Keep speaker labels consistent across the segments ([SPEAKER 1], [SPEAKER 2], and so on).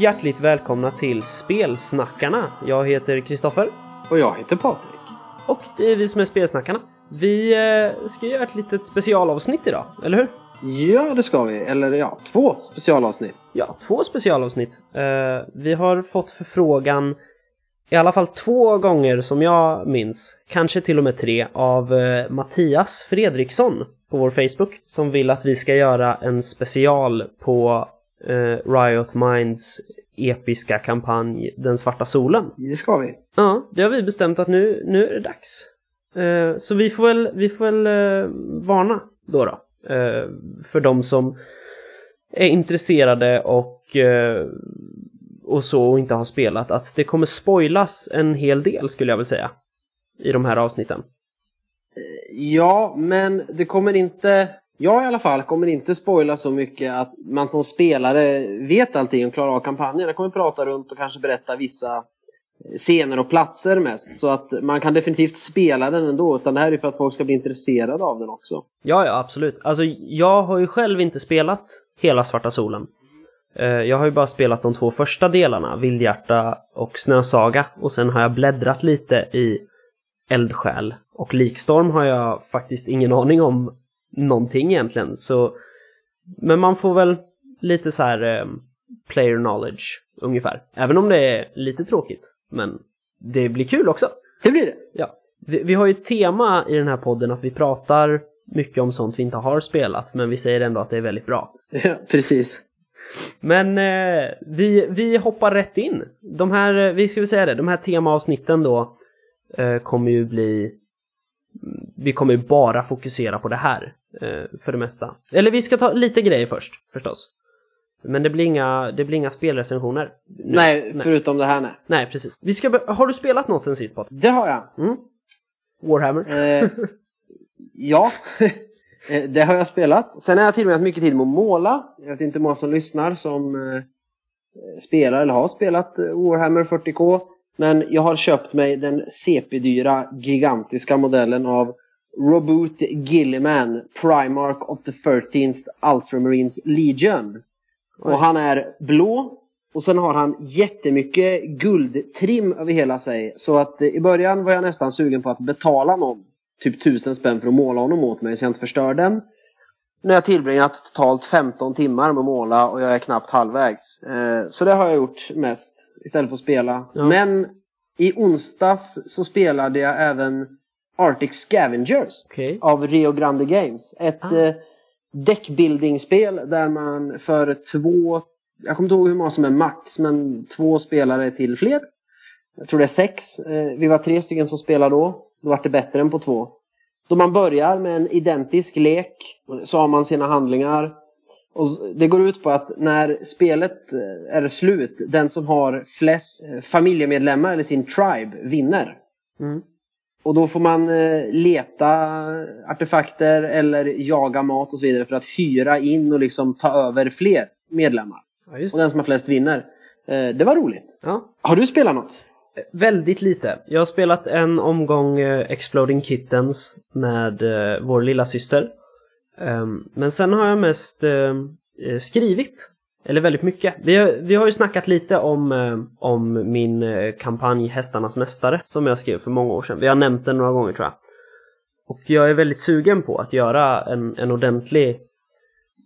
[SPEAKER 1] Och hjärtligt välkomna till Spelsnackarna. Jag heter Kristoffer
[SPEAKER 2] Och jag heter Patrik.
[SPEAKER 1] och det är vi som är Spelsnackarna. Vi eh, ska göra ett litet specialavsnitt idag, eller hur?
[SPEAKER 2] Ja, det ska vi. Eller ja, två specialavsnitt.
[SPEAKER 1] Ja, två specialavsnitt. Eh, vi har fått förfrågan i alla fall två gånger som jag minns, kanske till och med tre, av eh, Mattias Fredriksson på vår Facebook som vill att vi ska göra en special på eh, Riot Minds episka kampanj Den svarta solen.
[SPEAKER 2] Det ska vi.
[SPEAKER 1] Ja, det har vi bestämt att nu, nu är det dags. Eh, så vi får väl, vi får väl eh, varna då, då eh, för de som är intresserade och, eh, och så och inte har spelat att det kommer spoilas en hel del skulle jag vilja säga i de här avsnitten.
[SPEAKER 2] Ja, men det kommer inte... Jag i alla fall kommer inte spoila så mycket att man som spelare vet allting och klarar av kampanjen. Jag kommer prata runt och kanske berätta vissa eh, scener och platser mest. Så att man kan definitivt spela den ändå. Utan det här är för att folk ska bli intresserade av den också.
[SPEAKER 1] Ja, ja, absolut. Alltså, jag har ju själv inte spelat hela Svarta Solen. Eh, jag har ju bara spelat de två första delarna, Vildhjärta och Snösaga. Och sen har jag bläddrat lite i Eldsjäl. Och Likstorm har jag faktiskt ingen aning om någonting egentligen. Så... Men man får väl lite så här eh, player knowledge ungefär. Även om det är lite tråkigt. Men det blir kul också.
[SPEAKER 2] Det blir det.
[SPEAKER 1] Ja, vi, vi har ju ett tema i den här podden att vi pratar mycket om sånt vi inte har spelat, men vi säger ändå att det är väldigt bra.
[SPEAKER 2] Ja, precis.
[SPEAKER 1] Men eh, vi, vi hoppar rätt in. De här, eh, vi ska väl säga det, de här temaavsnitten då eh, kommer ju bli vi kommer ju bara fokusera på det här för det mesta. Eller vi ska ta lite grejer först, förstås. Men det blir inga, det blir inga spelrecensioner. nu.
[SPEAKER 2] Nej, förutom det här nej.
[SPEAKER 1] Nej, precis. Vi ska, har du spelat något sen sist Patrik?
[SPEAKER 2] Det har jag.
[SPEAKER 1] Mm? Warhammer?
[SPEAKER 2] Eh, ja, Eh, det har jag spelat. Sen har jag tillbringat mycket tid med att måla. Jag vet inte hur många som lyssnar som eh, spelar eller har spelat eh, Warhammer 40K. Men jag har köpt mig den CP-dyra gigantiska modellen av Robot Gilliman Primarch of the 13th Ultramarines Legion. Och han är blå. Och sen har han jättemycket guldtrim över hela sig. Så att eh, i början var jag nästan sugen på att betala någon typ tusen spänn för att måla honom åt mig så jag inte förstör den. Nu har jag tillbringat totalt 15 timmar med att måla och jag är knappt halvvägs. Eh, så det har jag gjort mest istället för att spela.
[SPEAKER 1] Ja.
[SPEAKER 2] Men i onsdags så spelade jag även Arctic Scavengers
[SPEAKER 1] Okej.
[SPEAKER 2] av Rio Grande Games. Ett
[SPEAKER 1] Ah.
[SPEAKER 2] eh, deckbuilding-spel där man för två, jag kommer inte ihåg hur många som är max, men två spelare till fler. Jag tror det är sex. Eh, vi var tre stycken som spelade då. Då var det bättre än på två. Då man börjar med en identisk lek så har man sina handlingar. Och det går ut på att när spelet eh, är slut, den som har flest eh, familjemedlemmar eller sin tribe vinner.
[SPEAKER 1] Mm.
[SPEAKER 2] Och då får man eh, leta artefakter eller jaga mat och så vidare för att hyra in och liksom ta över fler medlemmar.
[SPEAKER 1] Ja,
[SPEAKER 2] Och den som har flest vinner. Eh, det var roligt.
[SPEAKER 1] Ja.
[SPEAKER 2] Har du spelat något?
[SPEAKER 1] Väldigt lite. Jag har spelat en omgång eh, Exploding Kittens med eh, vår lilla syster. Ehm, men sen har jag mest eh, eh, skrivit. Eller väldigt mycket. Vi har, vi har ju snackat lite om, eh, om min eh, kampanj Hästarnas Mästare som jag skrev för många år sedan. Vi har nämnt den några gånger tror jag. Och jag är väldigt sugen på att göra en, en ordentlig,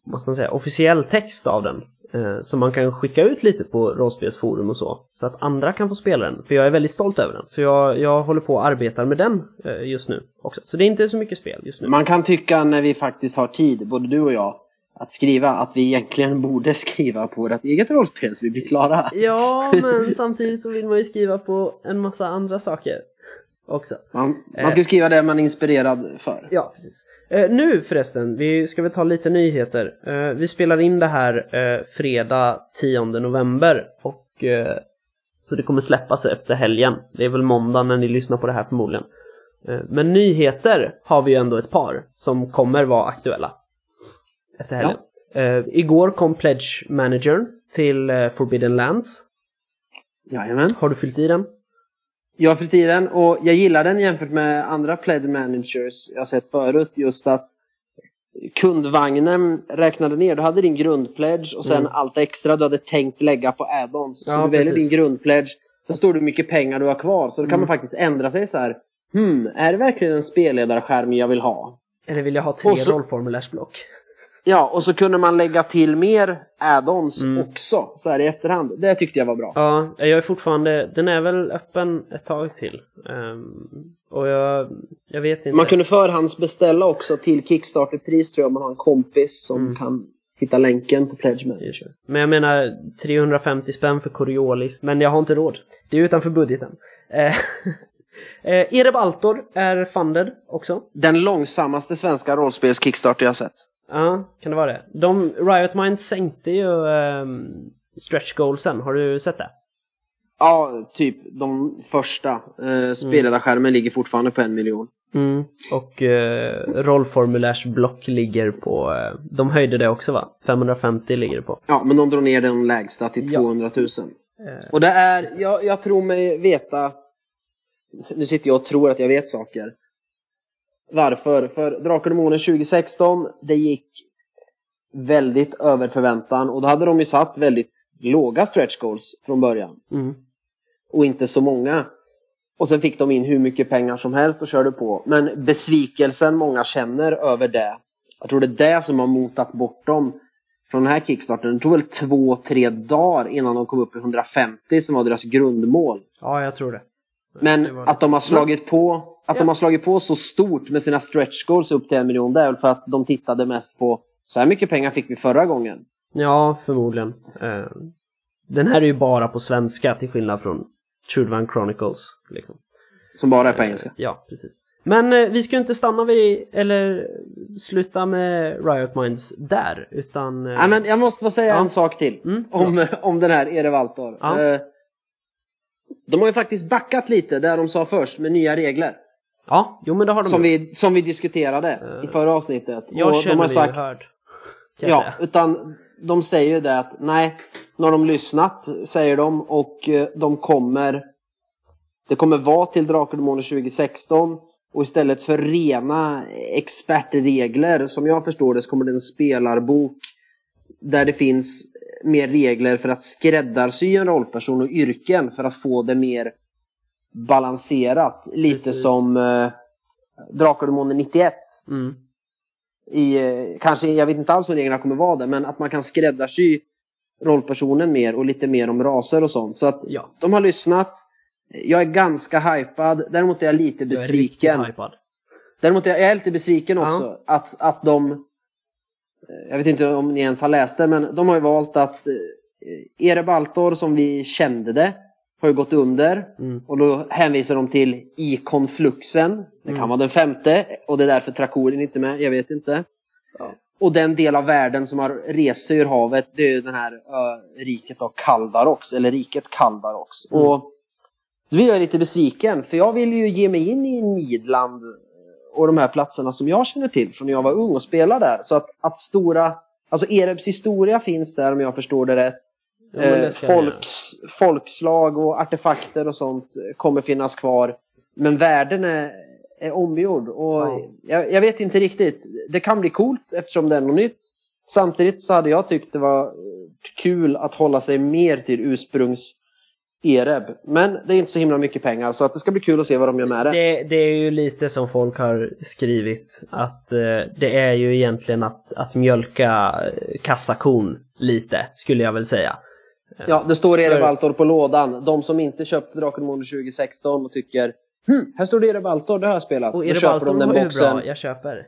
[SPEAKER 1] vad ska man säga, officiell text av den. Eh, som man kan skicka ut lite på rollspelsforum och så. Så att andra kan få spela den. För jag är väldigt stolt över den. Så jag, jag håller på och arbetar med den eh, just nu också. Så det är inte så mycket spel just nu.
[SPEAKER 2] Man kan tycka när vi faktiskt har tid, både du och jag, att skriva att vi egentligen borde skriva på vårt eget rollspel så vi blir klara.
[SPEAKER 1] Ja, men samtidigt så vill man ju skriva på en massa andra saker också.
[SPEAKER 2] Man, man ska skriva det man är inspirerad för.
[SPEAKER 1] Ja, precis. Eh, nu förresten, vi ska väl ta lite nyheter. Eh, vi spelar in det här eh, fredag 10 november och eh, så det kommer släppas efter helgen. Det är väl måndag när ni lyssnar på det här förmodligen. Eh, men nyheter har vi ju ändå ett par som kommer vara aktuella efter helgen. Eh, igår kom Pledge Managern till eh, Forbidden Lands.
[SPEAKER 2] Jajamän.
[SPEAKER 1] Har du fyllt i den?
[SPEAKER 2] Jag har fyllt i den och jag gillar den jämfört med andra pledge managers jag sett förut. Just att kundvagnen räknade ner. Du hade din grundpledge och sen
[SPEAKER 1] Mm.
[SPEAKER 2] allt extra du hade tänkt lägga på add-ons. Så
[SPEAKER 1] Ja,
[SPEAKER 2] du väljer
[SPEAKER 1] precis.
[SPEAKER 2] din grundpledge. Sen står det hur mycket pengar du har kvar. Så då kan
[SPEAKER 1] Mm.
[SPEAKER 2] man faktiskt ändra sig så här. Hmm, är det verkligen en spelledarskärm jag vill ha?
[SPEAKER 1] Eller vill jag ha tre
[SPEAKER 2] så-
[SPEAKER 1] rollformulärsblock?
[SPEAKER 2] Ja, och så kunde man lägga till mer add-ons
[SPEAKER 1] Mm.
[SPEAKER 2] också så här i efterhand. Det tyckte jag var bra.
[SPEAKER 1] Ja, jag är fortfarande, den är väl öppen ett tag till. Ehm, och jag, jag vet inte.
[SPEAKER 2] Man kunde förhandsbeställa också till Kickstarter-pris tror jag om man har en kompis som
[SPEAKER 1] Mm.
[SPEAKER 2] kan hitta länken på Pledge Manager.
[SPEAKER 1] Men jag menar 350 spänn för Coriolis, men jag har inte råd. Det är utanför budgeten. Eh, eh, Ereb Altor är funded också.
[SPEAKER 2] Den långsammaste svenska rollspels-Kickstarter jag sett.
[SPEAKER 1] Ja, kan det vara det? De, Riot Minds sänkte ju ehm, stretch goalsen, har du sett det?
[SPEAKER 2] Ja, typ de första. Eh, spelledarskärmen ligger fortfarande på en miljon.
[SPEAKER 1] Mm. Och eh, rollformulärsblock ligger på, eh, de höjde det också va? 550 ligger det på.
[SPEAKER 2] Ja, men de drog ner den lägsta till
[SPEAKER 1] Ja.
[SPEAKER 2] 200 000.
[SPEAKER 1] Eh,
[SPEAKER 2] Och det är, jag, jag tror mig veta, nu sitter jag och tror att jag vet saker. Varför? För Drakar och Demoner 2016, det gick väldigt över förväntan och då hade de ju satt väldigt låga stretch goals från början.
[SPEAKER 1] mm.
[SPEAKER 2] och inte så många. Och sen fick de in hur mycket pengar som helst och körde på. Men besvikelsen många känner över det. Jag tror det är det som har motat bort dem från den här kickstarten. Det tog väl två, tre dagar innan de kom upp i 150 som var deras grundmål.
[SPEAKER 1] Ja, jag tror det.
[SPEAKER 2] Men
[SPEAKER 1] Det
[SPEAKER 2] att de har slagit på att
[SPEAKER 1] Ja.
[SPEAKER 2] de har slagit på så stort med sina stretch goals upp till en miljon, det är väl för att de tittade mest på så här mycket pengar fick vi förra gången.
[SPEAKER 1] Ja, förmodligen. Eh, den här är ju bara på svenska till skillnad från Trudvang Chronicles. Liksom.
[SPEAKER 2] Som bara är på engelska.
[SPEAKER 1] Ja, precis. Men eh, vi ska ju inte stanna vid, eller sluta med Riot Minds där, utan... eh,
[SPEAKER 2] Ja, men jag måste få säga
[SPEAKER 1] Ja.
[SPEAKER 2] en sak till.
[SPEAKER 1] Mm,
[SPEAKER 2] om, om den här Erevaltor.
[SPEAKER 1] Ja.
[SPEAKER 2] Eh, de har ju faktiskt backat lite där de sa först med nya regler.
[SPEAKER 1] Ja, jo men det har de
[SPEAKER 2] Som
[SPEAKER 1] gjort.
[SPEAKER 2] vi, som vi diskuterade
[SPEAKER 1] Eh,
[SPEAKER 2] i förra avsnittet.
[SPEAKER 1] Jag
[SPEAKER 2] Och
[SPEAKER 1] känner
[SPEAKER 2] de har
[SPEAKER 1] mig
[SPEAKER 2] sagt,
[SPEAKER 1] hörd.
[SPEAKER 2] Ja,
[SPEAKER 1] säga.
[SPEAKER 2] utan de säger ju det att nej, nu har de lyssnat, säger de, och eh, de kommer det kommer vara till Drakar och Demoner 2016 och istället för rena expertregler, som jag förstår det, så kommer det en spelarbok där det finns mer regler för att skräddarsy en rollperson och yrken för att få det mer balanserat. Lite
[SPEAKER 1] Precis.
[SPEAKER 2] som eh, Drakar och Demoner 91
[SPEAKER 1] Mm.
[SPEAKER 2] i, eh, kanske, jag vet inte alls hur reglerna kommer vara där, men att man kan skräddarsy rollpersonen mer och lite mer om raser och sånt. Så att
[SPEAKER 1] Ja,
[SPEAKER 2] de har lyssnat. Jag är ganska hypad. Däremot är jag lite
[SPEAKER 1] jag är
[SPEAKER 2] besviken.
[SPEAKER 1] hypad.
[SPEAKER 2] Däremot är jag, jag är lite besviken
[SPEAKER 1] Ja.
[SPEAKER 2] också. Att, att de... eh, Jag vet inte om ni ens har läst det, men de har ju valt att eh, Erebaltor som vi kände det har ju gått under.
[SPEAKER 1] Mm.
[SPEAKER 2] Och då hänvisar de till i konfluxen. Det kan
[SPEAKER 1] Mm.
[SPEAKER 2] vara den femte och det är därför Trakorin inte är med. Jag vet inte. Och den del av världen som har rest sig ur havet det är ju den här ö, riket av Kaldarox. Eller riket Kaldarox.
[SPEAKER 1] Mm.
[SPEAKER 2] Och då blir jag lite besviken för jag vill ju ge mig in i Midland och de här platserna som jag känner till från när jag var ung och spelade där. Så att, att stora, alltså Erebs historia finns där om jag förstår det rätt. Eh, folks, folkslag och artefakter och sånt kommer finnas kvar. Men världen är, är omgjord och
[SPEAKER 1] Ja.
[SPEAKER 2] jag, jag vet inte riktigt. Det kan bli coolt eftersom det är något nytt. Samtidigt så hade jag tyckt det var eh, kul att hålla sig mer till ursprungs Ereb. Men det är inte så himla mycket pengar så att det ska bli kul att se vad de gör med det.
[SPEAKER 1] Det, det är ju lite som folk har skrivit att eh, det är ju egentligen att, att mjölka eh, kassakon lite, skulle jag väl säga.
[SPEAKER 2] Ja, det står Ereb
[SPEAKER 1] För-
[SPEAKER 2] Altor på lådan. De som inte köpte Demoner 2016 och tycker hm, här står det Ereb Altor, det har jag spelat.
[SPEAKER 1] Och Balton
[SPEAKER 2] de den
[SPEAKER 1] var
[SPEAKER 2] boxen.
[SPEAKER 1] bra, jag köper.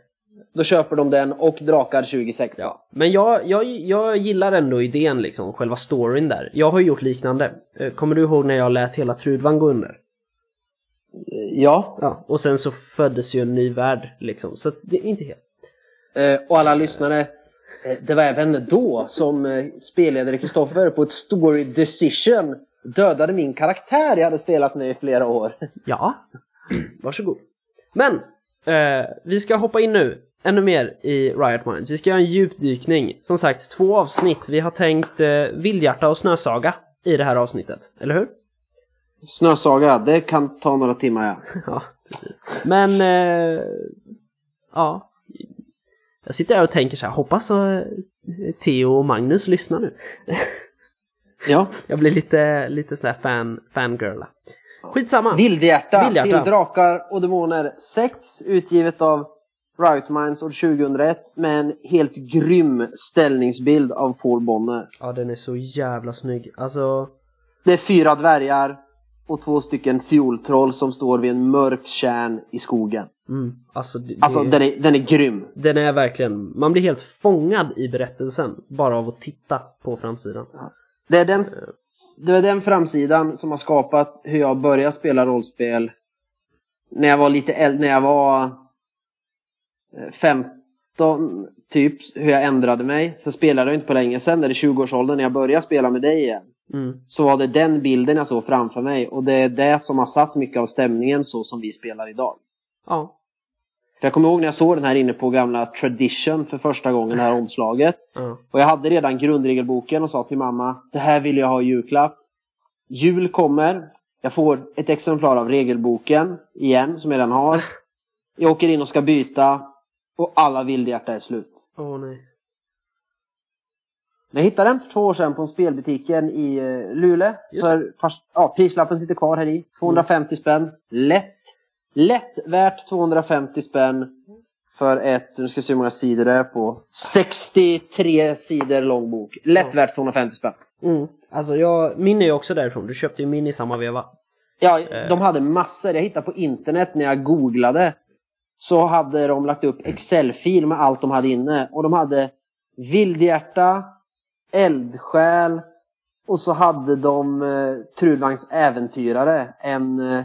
[SPEAKER 2] Då köper de den och Drakar 2016.
[SPEAKER 1] Ja. Men jag, jag, jag gillar ändå idén liksom, själva storyn där. Jag har ju gjort liknande. Eh, Kommer du ihåg när jag lät hela Trudvang gå under?
[SPEAKER 2] Ja.
[SPEAKER 1] Ja. Och sen så föddes ju en ny värld liksom, så det är inte helt...
[SPEAKER 2] Eh, och alla lyssnare, eh, det var även då som eh, spelledare Kristoffer på ett story decision dödade min karaktär jag hade spelat med i flera år.
[SPEAKER 1] Ja, varsågod. Men, eh, vi ska hoppa in nu ännu mer i Riot Minds. Vi ska göra en djupdykning. Som sagt, två avsnitt. Vi har tänkt eh, Vildhjärta och Snösaga i det här avsnittet, eller hur?
[SPEAKER 2] Snösaga, det kan ta några timmar ja.
[SPEAKER 1] ja, precis. Men, eh, ja. Jag sitter här och tänker så här, hoppas uh, Theo och Magnus lyssnar nu.
[SPEAKER 2] Ja.
[SPEAKER 1] Jag blir lite, lite så här fan, fangirla. Skitsamma.
[SPEAKER 2] Vildhjärta,
[SPEAKER 1] Vildhjärta.
[SPEAKER 2] till Drakar och Demoner 6, utgivet av Riot Minds år 2001 med en helt grym ställningsbild av Paul Bonner.
[SPEAKER 1] Ja, den är så jävla snygg. Alltså,
[SPEAKER 2] Det är fyra dvärgar och två stycken fioltroll som står vid en mörk kärn i skogen.
[SPEAKER 1] mm, alltså, det,
[SPEAKER 2] Alltså den är, den är grym.
[SPEAKER 1] den är verkligen, man blir helt fångad i berättelsen bara av att titta på framsidan.
[SPEAKER 2] Det är den, det är den framsidan som har skapat hur jag började spela rollspel när jag var lite äldre, när jag var eh, 15 typ, hur jag ändrade mig. Sen spelade jag inte på länge sen, när det är 20-årsåldern, när jag började spela med dig igen.
[SPEAKER 1] Mm.
[SPEAKER 2] Så var det den bilden jag såg framför mig och det är det som har satt mycket av stämningen så som vi spelar idag.
[SPEAKER 1] Ja.
[SPEAKER 2] För jag kommer ihåg när jag såg den här inne på gamla Tradition för första gången, det här omslaget.
[SPEAKER 1] ja.
[SPEAKER 2] Och jag hade redan grundregelboken och sa till mamma, det här vill jag ha i julklapp. Jul kommer, jag får ett exemplar av regelboken igen, som jag redan har. Jag åker in och ska byta och alla vildhjärta är slut.
[SPEAKER 1] Åh nej.
[SPEAKER 2] Jag hittade den för två år sedan på spelbutiken i eh, Luleå. För fast, ja, prislappen sitter kvar här i. 250 spänn. Lätt. Lätt värt 250 spänn. För ett, nu ska vi se hur många sidor det är på. 63 sidor lång bok. Lätt värt 250 spänn.
[SPEAKER 1] Mm. Alltså jag, min är ju också därifrån. Du köpte ju min i samma veva.
[SPEAKER 2] Ja,
[SPEAKER 1] Eh.
[SPEAKER 2] de hade massor. Jag hittade på internet när jag googlade. Så hade de lagt upp Excel-fil med allt de hade inne. Och de hade vildhjärta, eldsjäl och så hade de eh, Trudvangs äventyrare. En, eh,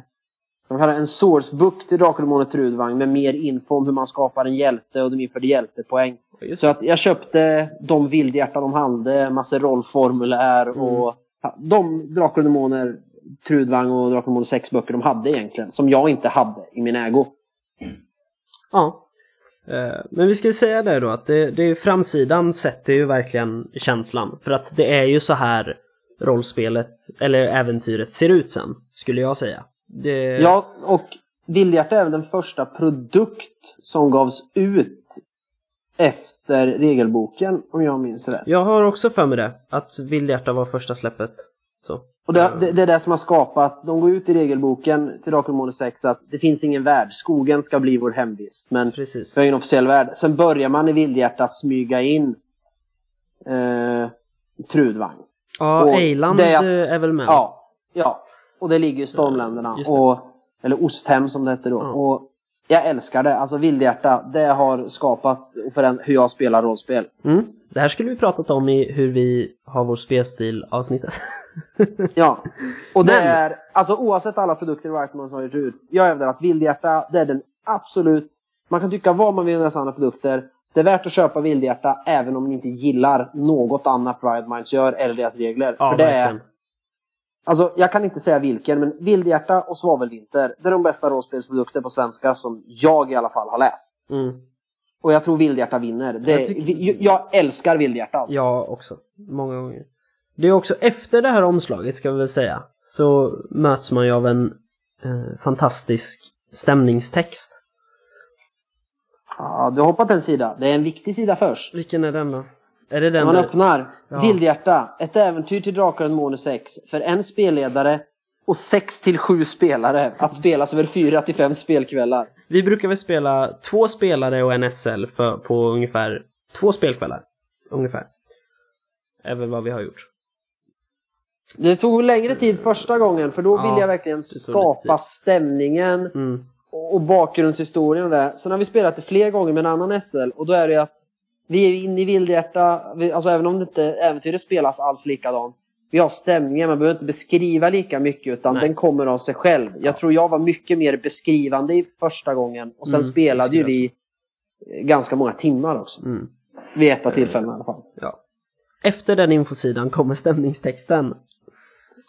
[SPEAKER 2] ska man kalla en sourcebook till Demoner Trudvang med mer info om hur man skapar en hjälte och de införde hjältepoäng. Så att jag köpte de vildhjärta de hade, massor rollformulär
[SPEAKER 1] Mm.
[SPEAKER 2] och ja, de Drakar och Demoner, Trudvang och Drakar och Demoner 6 böcker de hade egentligen, som jag inte hade i min ägo.
[SPEAKER 1] Ja. Eh, Men vi ska ju säga det då att det, det är framsidan sätter ju verkligen känslan. För att det är ju så här rollspelet, eller äventyret ser ut sen, skulle jag säga. Det,
[SPEAKER 2] Ja, och Vildhjärta är även den första produkt som gavs ut efter regelboken, om jag minns rätt.
[SPEAKER 1] Jag har också för mig det, att Vildhjärta var första släppet. Så.
[SPEAKER 2] Och det, det, det är det som har skapat, de går ut i regelboken till Demoner 6 att det finns ingen värld, skogen ska bli vår hemvist. Men
[SPEAKER 1] Precis.
[SPEAKER 2] Vi har ingen officiell värld. Sen börjar man i Vildhjärta smyga in eh, Trudvang.
[SPEAKER 1] Ja,
[SPEAKER 2] Och
[SPEAKER 1] Eiland
[SPEAKER 2] det är-
[SPEAKER 1] väl med?
[SPEAKER 2] Ja, ja. Och det ligger i Stormländerna. Och, eller Osthem som det hette då.
[SPEAKER 1] Ja.
[SPEAKER 2] Och jag älskar det. Alltså Vildhjärta, det har skapat för en, hur jag spelar rollspel.
[SPEAKER 1] Mm. Det här skulle vi pratat om i hur vi har vår spelstil avsnittet.
[SPEAKER 2] Ja. Och det
[SPEAKER 1] Men-
[SPEAKER 2] är, alltså oavsett alla produkter Whiteman har gjort ut. Jag hävdar att Vildhjärta, det är den absolut, man kan tycka vad man vill om dessa andra produkter. Det är värt att köpa Vildhjärta även om ni inte gillar något annat Riot Minds gör eller deras regler.
[SPEAKER 1] Ja,
[SPEAKER 2] För det är,
[SPEAKER 1] verkligen.
[SPEAKER 2] Alltså jag kan inte säga vilken, men Vildhjärta och Svavelvinter, det är de bästa rollspelsprodukter på svenska som jag i alla fall har läst.
[SPEAKER 1] Mm.
[SPEAKER 2] Och jag tror Vildhjärta vinner. Det,
[SPEAKER 1] Jag tycker-
[SPEAKER 2] jag älskar Vildhjärta alltså.
[SPEAKER 1] Jag också. Många gånger. Det är också efter det här omslaget ska vi väl säga. Så möts man ju av en eh, fantastisk stämningstext.
[SPEAKER 2] Ja, du har hoppat en sida. Det är en viktig sida först.
[SPEAKER 1] Vilken är den då? Är det den
[SPEAKER 2] Man
[SPEAKER 1] där?
[SPEAKER 2] öppnar.
[SPEAKER 1] Ja.
[SPEAKER 2] Vildhjärta. Ett äventyr till Drakar och Demoner 6. För en spelledare och 6 till 7 spelare. Att spelas över 4 till 5 spelkvällar.
[SPEAKER 1] Vi brukar väl spela två spelare och en SL för, på ungefär två spelkvällar. Ungefär. Är väl vad vi har gjort.
[SPEAKER 2] Det tog längre tid första gången för då
[SPEAKER 1] Ja,
[SPEAKER 2] ville jag verkligen skapa stämningen
[SPEAKER 1] Mm.
[SPEAKER 2] och bakgrundshistorien och det. Sen har vi spelat det fler gånger med en annan SL och då är det att vi är inne i Vildhjärta, vi, alltså även om det inte äventyret spelas alls likadant. Vi har stämningen, man behöver inte beskriva lika mycket utan
[SPEAKER 1] Nej.
[SPEAKER 2] den kommer av sig själv. Jag tror jag var mycket mer beskrivande i första gången och sen
[SPEAKER 1] Mm,
[SPEAKER 2] spelade ju vi eh, ganska många timmar också.
[SPEAKER 1] Mm.
[SPEAKER 2] Vid ett av tillfällena i alla fall.
[SPEAKER 1] Ja. Efter den infosidan kommer stämningstexten.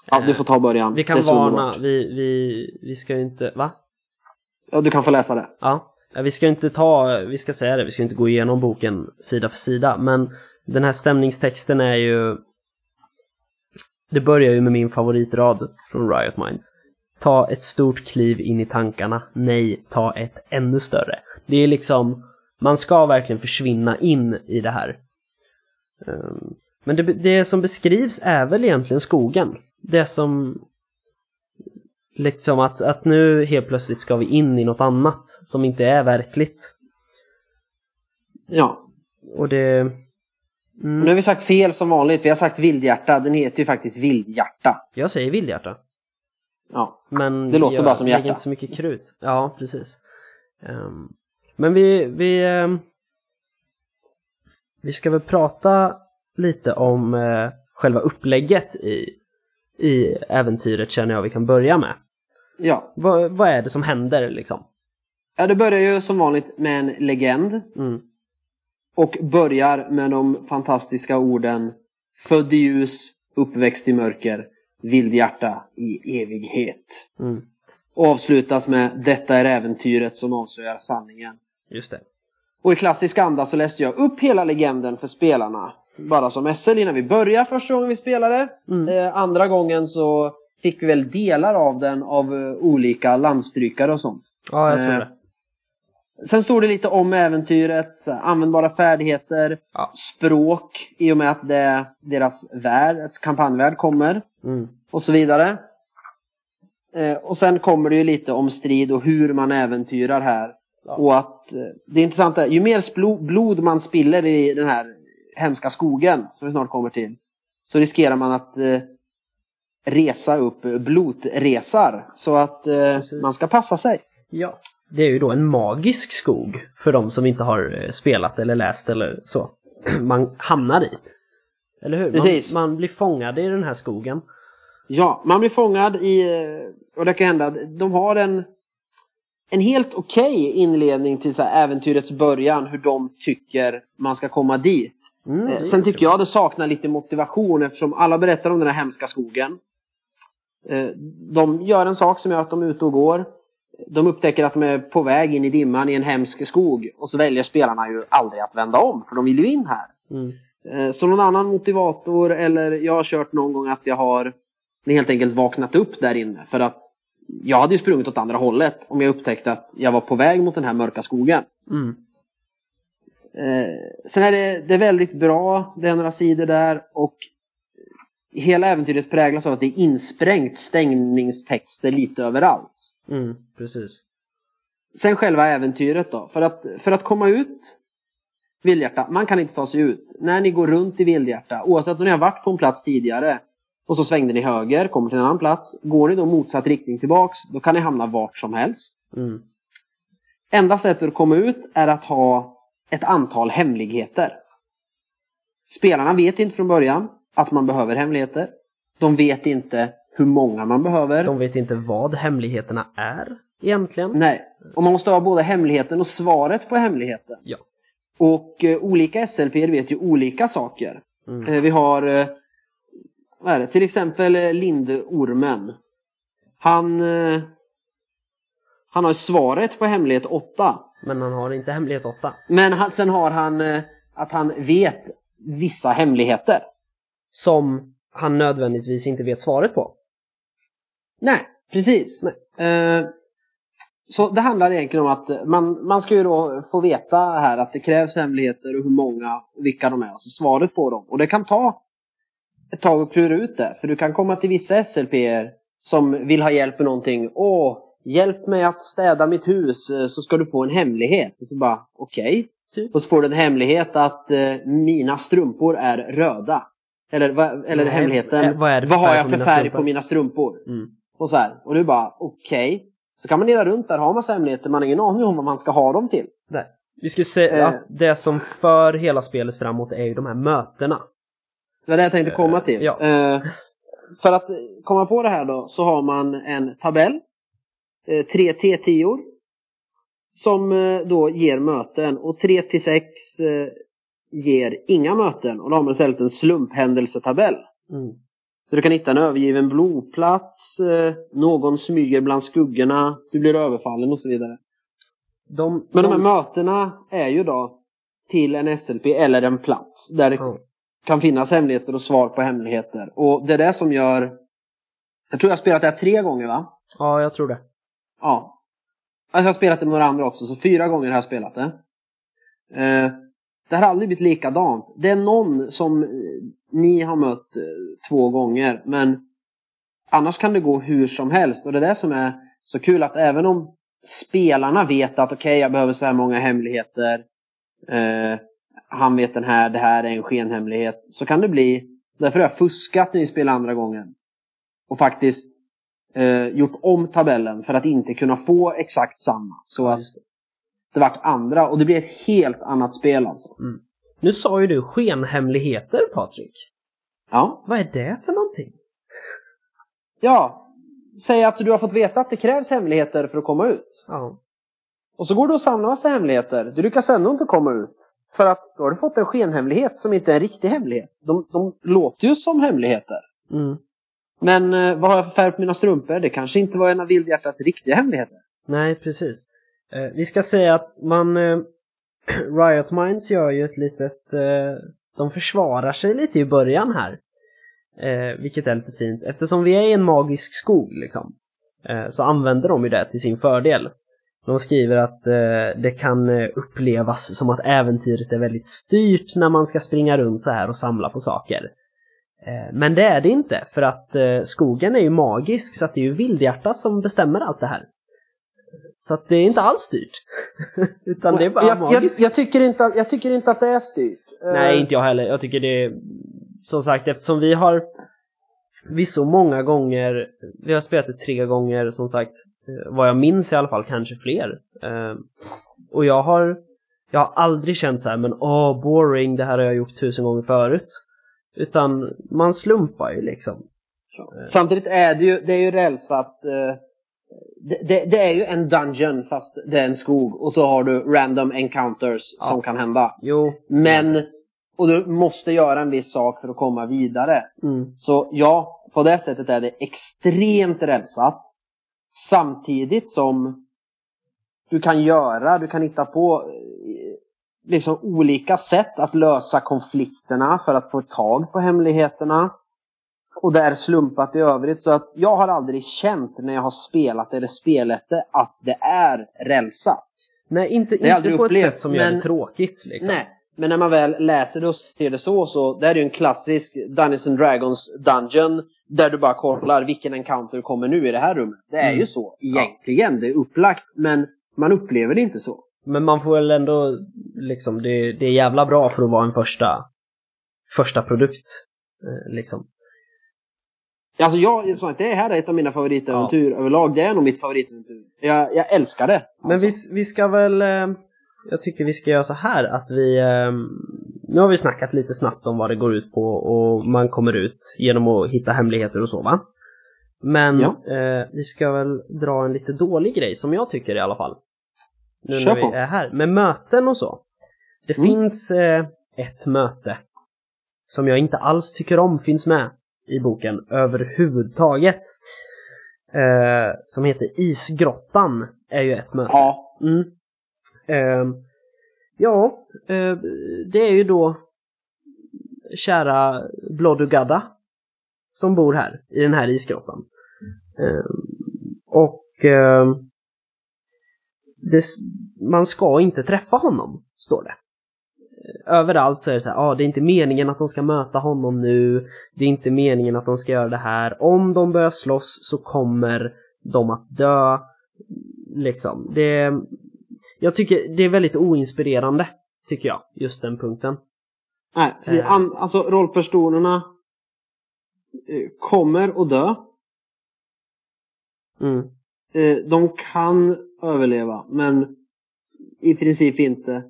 [SPEAKER 2] Ja, du får ta början.
[SPEAKER 1] Vi
[SPEAKER 2] Det
[SPEAKER 1] kan varna, vi, vi, vi ska ju inte, va?
[SPEAKER 2] Ja, du kan få läsa det.
[SPEAKER 1] Ja, vi ska inte ta, vi ska säga det, vi ska inte gå igenom boken sida för sida, men den här stämningstexten är ju Det börjar ju med min favoritrad från Riot Minds. Ta ett stort kliv in i tankarna, nej, ta ett ännu större. Det är liksom Man ska verkligen försvinna in i det här. Ehm, men det, det som beskrivs är väl egentligen skogen. Det som liksom att, att nu helt plötsligt ska vi in i något annat som inte är verkligt.
[SPEAKER 2] Ja.
[SPEAKER 1] Och det...
[SPEAKER 2] Mm. Nu har vi sagt fel som vanligt. Vi har sagt vildhjärta. Den heter ju faktiskt vildhjärta.
[SPEAKER 1] Jag säger vildhjärta.
[SPEAKER 2] Ja.
[SPEAKER 1] Men
[SPEAKER 2] det låter
[SPEAKER 1] jag
[SPEAKER 2] bara som hjärta.
[SPEAKER 1] inte så mycket krut. Ja, precis. Um, men vi, vi, um, vi ska väl prata lite om uh, själva upplägget i, i äventyret känner jag vi kan börja med.
[SPEAKER 2] Ja.
[SPEAKER 1] Va, vad är det som händer liksom?
[SPEAKER 2] Ja, det börjar ju som vanligt med en legend.
[SPEAKER 1] Mm.
[SPEAKER 2] Och börjar med de fantastiska orden Född i ljus, uppväxt i mörker, vildhjärta i evighet.
[SPEAKER 1] Mm.
[SPEAKER 2] Och avslutas med Detta är äventyret som avslöjar sanningen.
[SPEAKER 1] Just det.
[SPEAKER 2] Och i klassisk anda så läste jag upp hela legenden för spelarna. Bara som SL innan vi började första gången vi spelade.
[SPEAKER 1] Mm.
[SPEAKER 2] Eh, andra gången så fick vi väl delar av den av eh, olika landstrykare och sånt.
[SPEAKER 1] Ja, jag tror
[SPEAKER 2] Eh,
[SPEAKER 1] det.
[SPEAKER 2] Sen står det lite om äventyret, så här, användbara färdigheter,
[SPEAKER 1] Ja.
[SPEAKER 2] språk i och med att det, deras värld, alltså kampanjvärld kommer
[SPEAKER 1] Mm.
[SPEAKER 2] och så vidare. Eh, och sen kommer det ju lite om strid och hur man äventyrar här.
[SPEAKER 1] Ja.
[SPEAKER 2] Och att eh, det är, ju mer blod man spiller i den här hemska skogen, som vi snart kommer till, så riskerar man att eh, resa upp blodresar. Så att eh, man ska passa sig.
[SPEAKER 1] Ja. Det är ju då en magisk skog för de som inte har eh, spelat eller läst eller så. Man hamnar i. Eller hur?
[SPEAKER 2] Precis.
[SPEAKER 1] Man, man blir fångad i den här skogen.
[SPEAKER 2] Ja, man blir fångad i, eh, och det kan hända, de har en, en helt okej inledning till så här äventyrets början, hur de tycker man ska komma dit.
[SPEAKER 1] Mm,
[SPEAKER 2] Eh, Sen tycker jag det saknar lite motivation eftersom alla berättar om den här hemska skogen. Eh, De gör en sak som gör att de är ute och går. De upptäcker att de är på väg in i dimman i en hemsk skog och så väljer spelarna ju aldrig att vända om för de vill ju in här.
[SPEAKER 1] Mm.
[SPEAKER 2] Eh, Så någon annan motivator eller jag har kört någon gång att jag har helt enkelt vaknat upp där inne för att jag hade ju sprungit åt andra hållet om jag upptäckte att jag var på väg mot den här mörka skogen.
[SPEAKER 1] Mm.
[SPEAKER 2] Eh, sen är det, det är väldigt bra, det är några sidor där och hela äventyret präglas av att det är insprängt stängningstexter lite överallt.
[SPEAKER 1] Mm. Precis.
[SPEAKER 2] Sen själva äventyret då. För att, för att komma ut Vildhjärta, man kan inte ta sig ut. När ni går runt i Vildhjärta, oavsett om ni har varit på en plats tidigare och så svängde ni höger, kommer till en annan plats. Går ni då motsatt riktning tillbaks, då kan ni hamna vart som helst.
[SPEAKER 1] Mm.
[SPEAKER 2] Enda sättet att komma ut är att ha ett antal hemligheter. Spelarna vet inte från början att man behöver hemligheter. De vet inte hur många man behöver.
[SPEAKER 1] De vet inte vad hemligheterna är egentligen.
[SPEAKER 2] Nej. Och man måste ha både hemligheten och svaret på hemligheten.
[SPEAKER 1] Ja.
[SPEAKER 2] Och eh, olika SLP vet ju olika saker.
[SPEAKER 1] Mm.
[SPEAKER 2] Eh, vi har eh, vad är det? till exempel eh, Lindormen. Han, eh, han har svaret på hemlighet 8.
[SPEAKER 1] Men han har inte hemlighet 8.
[SPEAKER 2] Men han, sen har han eh, att han vet vissa hemligheter.
[SPEAKER 1] Som han nödvändigtvis inte vet svaret på.
[SPEAKER 2] Nej, precis. Eh, så det handlar egentligen om att man, man ska ju då få veta här att det krävs hemligheter och hur många och vilka de är. Alltså svaret på dem. Och det kan ta ett tag att klura ut det. För du kan komma till vissa SLP'er som vill ha hjälp med någonting. Åh, hjälp mig att städa mitt hus eh, så ska du få en hemlighet. Och så bara, okej.
[SPEAKER 1] Typ.
[SPEAKER 2] Och så får du en hemlighet att eh, mina strumpor är röda. Eller, va, eller
[SPEAKER 1] Nej,
[SPEAKER 2] hemligheten,
[SPEAKER 1] eh, vad
[SPEAKER 2] vad har jag för färg
[SPEAKER 1] strumpor?
[SPEAKER 2] på mina strumpor?
[SPEAKER 1] Mm.
[SPEAKER 2] Och så här. Och du bara, okej. Så kan man leda runt där, ha massa hemligheter, man har ingen aning om vad man ska ha dem till.
[SPEAKER 1] Nej. Vi skulle säga att det som för hela spelet framåt är ju de här mötena.
[SPEAKER 2] Det var det jag tänkte komma till.
[SPEAKER 1] ja.
[SPEAKER 2] För att komma på det här då, så har man en tabell. Eh, tre T10 Som eh, då ger möten. Och 3 till 6 eh, ger inga möten. Och då har man istället en slumphändelsetabell.
[SPEAKER 1] Mm.
[SPEAKER 2] Så du kan hitta en övergiven blodplats, eh, någon smyger bland skuggorna, du blir överfallen och så vidare.
[SPEAKER 1] De,
[SPEAKER 2] Men de här mötena är ju då till en SLP eller en plats där det
[SPEAKER 1] Ja.
[SPEAKER 2] kan finnas hemligheter och svar på hemligheter. Och det är det som gör... Jag tror jag har spelat det här tre gånger va?
[SPEAKER 1] ja, jag tror det.
[SPEAKER 2] Ja. Alltså, jag har spelat det med några andra också, så fyra gånger har jag spelat det. Eh, det har aldrig blivit likadant. Det är någon som eh, ni har mött eh, två gånger, men annars kan det gå hur som helst. Och det är det som är så kul att även om spelarna vet att okej, okay, jag behöver så här många hemligheter. Eh, han vet den här, det här är en skenhemlighet. Så kan det bli, därför har jag fuskat när vi spelar andra gången. Och faktiskt eh, gjort om tabellen för att inte kunna få exakt samma. Så att det vart andra och det blir ett helt annat spel alltså.
[SPEAKER 1] Mm. Nu sa ju du skenhemligheter Patrik.
[SPEAKER 2] Ja.
[SPEAKER 1] Vad är det för någonting?
[SPEAKER 2] Ja, säg att du har fått veta att det krävs hemligheter för att komma ut.
[SPEAKER 1] Ja.
[SPEAKER 2] Och så går du och samlar massa hemligheter. Du lyckas ändå inte komma ut. För att då har du fått en skenhemlighet som inte är en riktig hemlighet. De, de låter ju som hemligheter.
[SPEAKER 1] Mm.
[SPEAKER 2] Men eh, vad har jag för färg på mina strumpor? Det kanske inte var en av Vildhjärtas riktiga hemligheter.
[SPEAKER 1] Nej, precis. Eh, vi ska säga att man... Eh, Riot Minds gör ju ett litet... De försvarar sig lite i början här. Vilket är lite fint. Eftersom vi är i en magisk skog liksom. Så använder de ju det till sin fördel. De skriver att eh, det kan upplevas som att äventyret är väldigt styrt när man ska springa runt så här och samla på saker. Eh, men det är det inte, för att eh, skogen är ju magisk så att det är ju Vildhjärta som bestämmer allt det här. Så att det är inte alls styrt. Utan det är bara
[SPEAKER 2] jag,
[SPEAKER 1] magiskt.
[SPEAKER 2] Jag, jag, tycker inte, att- jag tycker inte att det är styrt. Eh,
[SPEAKER 1] Nej, inte jag heller. Jag tycker det är... Som sagt, eftersom vi har vi så många gånger, vi har spelat det tre gånger som sagt, vad jag minns i alla fall, kanske fler. Och jag har, jag har aldrig känt så här, men åh, boring, det här har jag gjort tusen gånger förut. Utan man slumpar ju liksom.
[SPEAKER 2] Samtidigt är det ju, det är ju rälsat. Eh, det, det, det är ju en dungeon fast det är en skog. Och så har du random encounters
[SPEAKER 1] Ja.
[SPEAKER 2] som kan hända.
[SPEAKER 1] Jo.
[SPEAKER 2] Men, och du måste göra en viss sak för att komma vidare.
[SPEAKER 1] Mm.
[SPEAKER 2] Så ja, på det sättet är det extremt rälsat. Samtidigt som du kan göra, du kan hitta på eh, liksom olika sätt att lösa konflikterna för att få tag på hemligheterna. Och det är slumpat i övrigt. Så att jag har aldrig känt när jag har spelat eller spelat det att det är rälsat.
[SPEAKER 1] Nej, inte, inte på ett
[SPEAKER 2] upplevt,
[SPEAKER 1] sätt som gör det tråkigt. Liksom.
[SPEAKER 2] Nej, men när man väl läser det och ser det så, så det här är ju en klassisk Dungeons and Dragons Dungeon där du bara kollar vilken encounter kommer nu i det här rummet. Det är
[SPEAKER 1] Mm.
[SPEAKER 2] ju så egentligen, det är upplagt, men man upplever det inte så.
[SPEAKER 1] Men man får väl ändå, liksom, det, det är jävla bra för att vara en första, första produkt. Eh, liksom.
[SPEAKER 2] Alltså jag, sagt, det här är ett av mina favoritäventyr överlag. Det är nog mitt favoritäventyr. Jag, jag älskar det.
[SPEAKER 1] Men
[SPEAKER 2] alltså.
[SPEAKER 1] vi, vi ska väl, eh, jag tycker vi ska göra så här att vi, eh, nu har vi snackat lite snabbt om vad det går ut på och man kommer ut genom att hitta hemligheter och så va? Men
[SPEAKER 2] Ja.
[SPEAKER 1] eh, vi ska väl dra en lite dålig grej som jag tycker i alla fall. Nu
[SPEAKER 2] Kör
[SPEAKER 1] när vi
[SPEAKER 2] på.
[SPEAKER 1] är här. Med möten och så. Det
[SPEAKER 2] Mm.
[SPEAKER 1] finns eh, ett möte som jag inte alls tycker om finns med i boken överhuvudtaget. Eh, som heter Isgrottan är ju ett möte.
[SPEAKER 2] Ja,
[SPEAKER 1] Mm. Ehm, ja, eh, det är ju då kära Blodugadda som bor här i den här isgrottan. Ehm, och ehm, det, man ska inte träffa honom, står det. Överallt så är det så här, ah, det är inte meningen att de ska möta honom nu, det är inte meningen att de ska göra det här. Om de börjar slåss så kommer de att dö. Liksom, det, jag tycker det är väldigt oinspirerande, tycker jag, just den punkten.
[SPEAKER 2] nej. för
[SPEAKER 1] Eh.
[SPEAKER 2] an, alltså rollpersonerna eh, kommer att dö.
[SPEAKER 1] Mm.
[SPEAKER 2] Eh, de kan överleva, men i princip inte.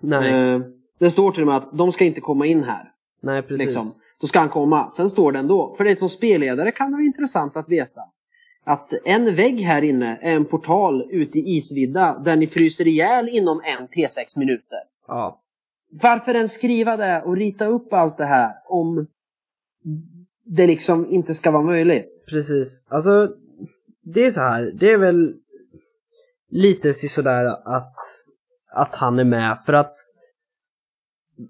[SPEAKER 1] Nej,
[SPEAKER 2] Eh, det står till och med att de ska inte komma in här.
[SPEAKER 1] nej precis.
[SPEAKER 2] Liksom. Då ska han komma. Sen står det ändå. För dig som spelledare kan det vara intressant att veta. Att en vägg här inne är en portal ute i isvidda där ni fryser ihjäl inom en T6 minuter.
[SPEAKER 1] Ja,
[SPEAKER 2] Varför ens skriva det och rita upp allt det här om det liksom inte ska vara möjligt?
[SPEAKER 1] precis. Alltså, det är så här, det är väl lite sådär att, att han är med för att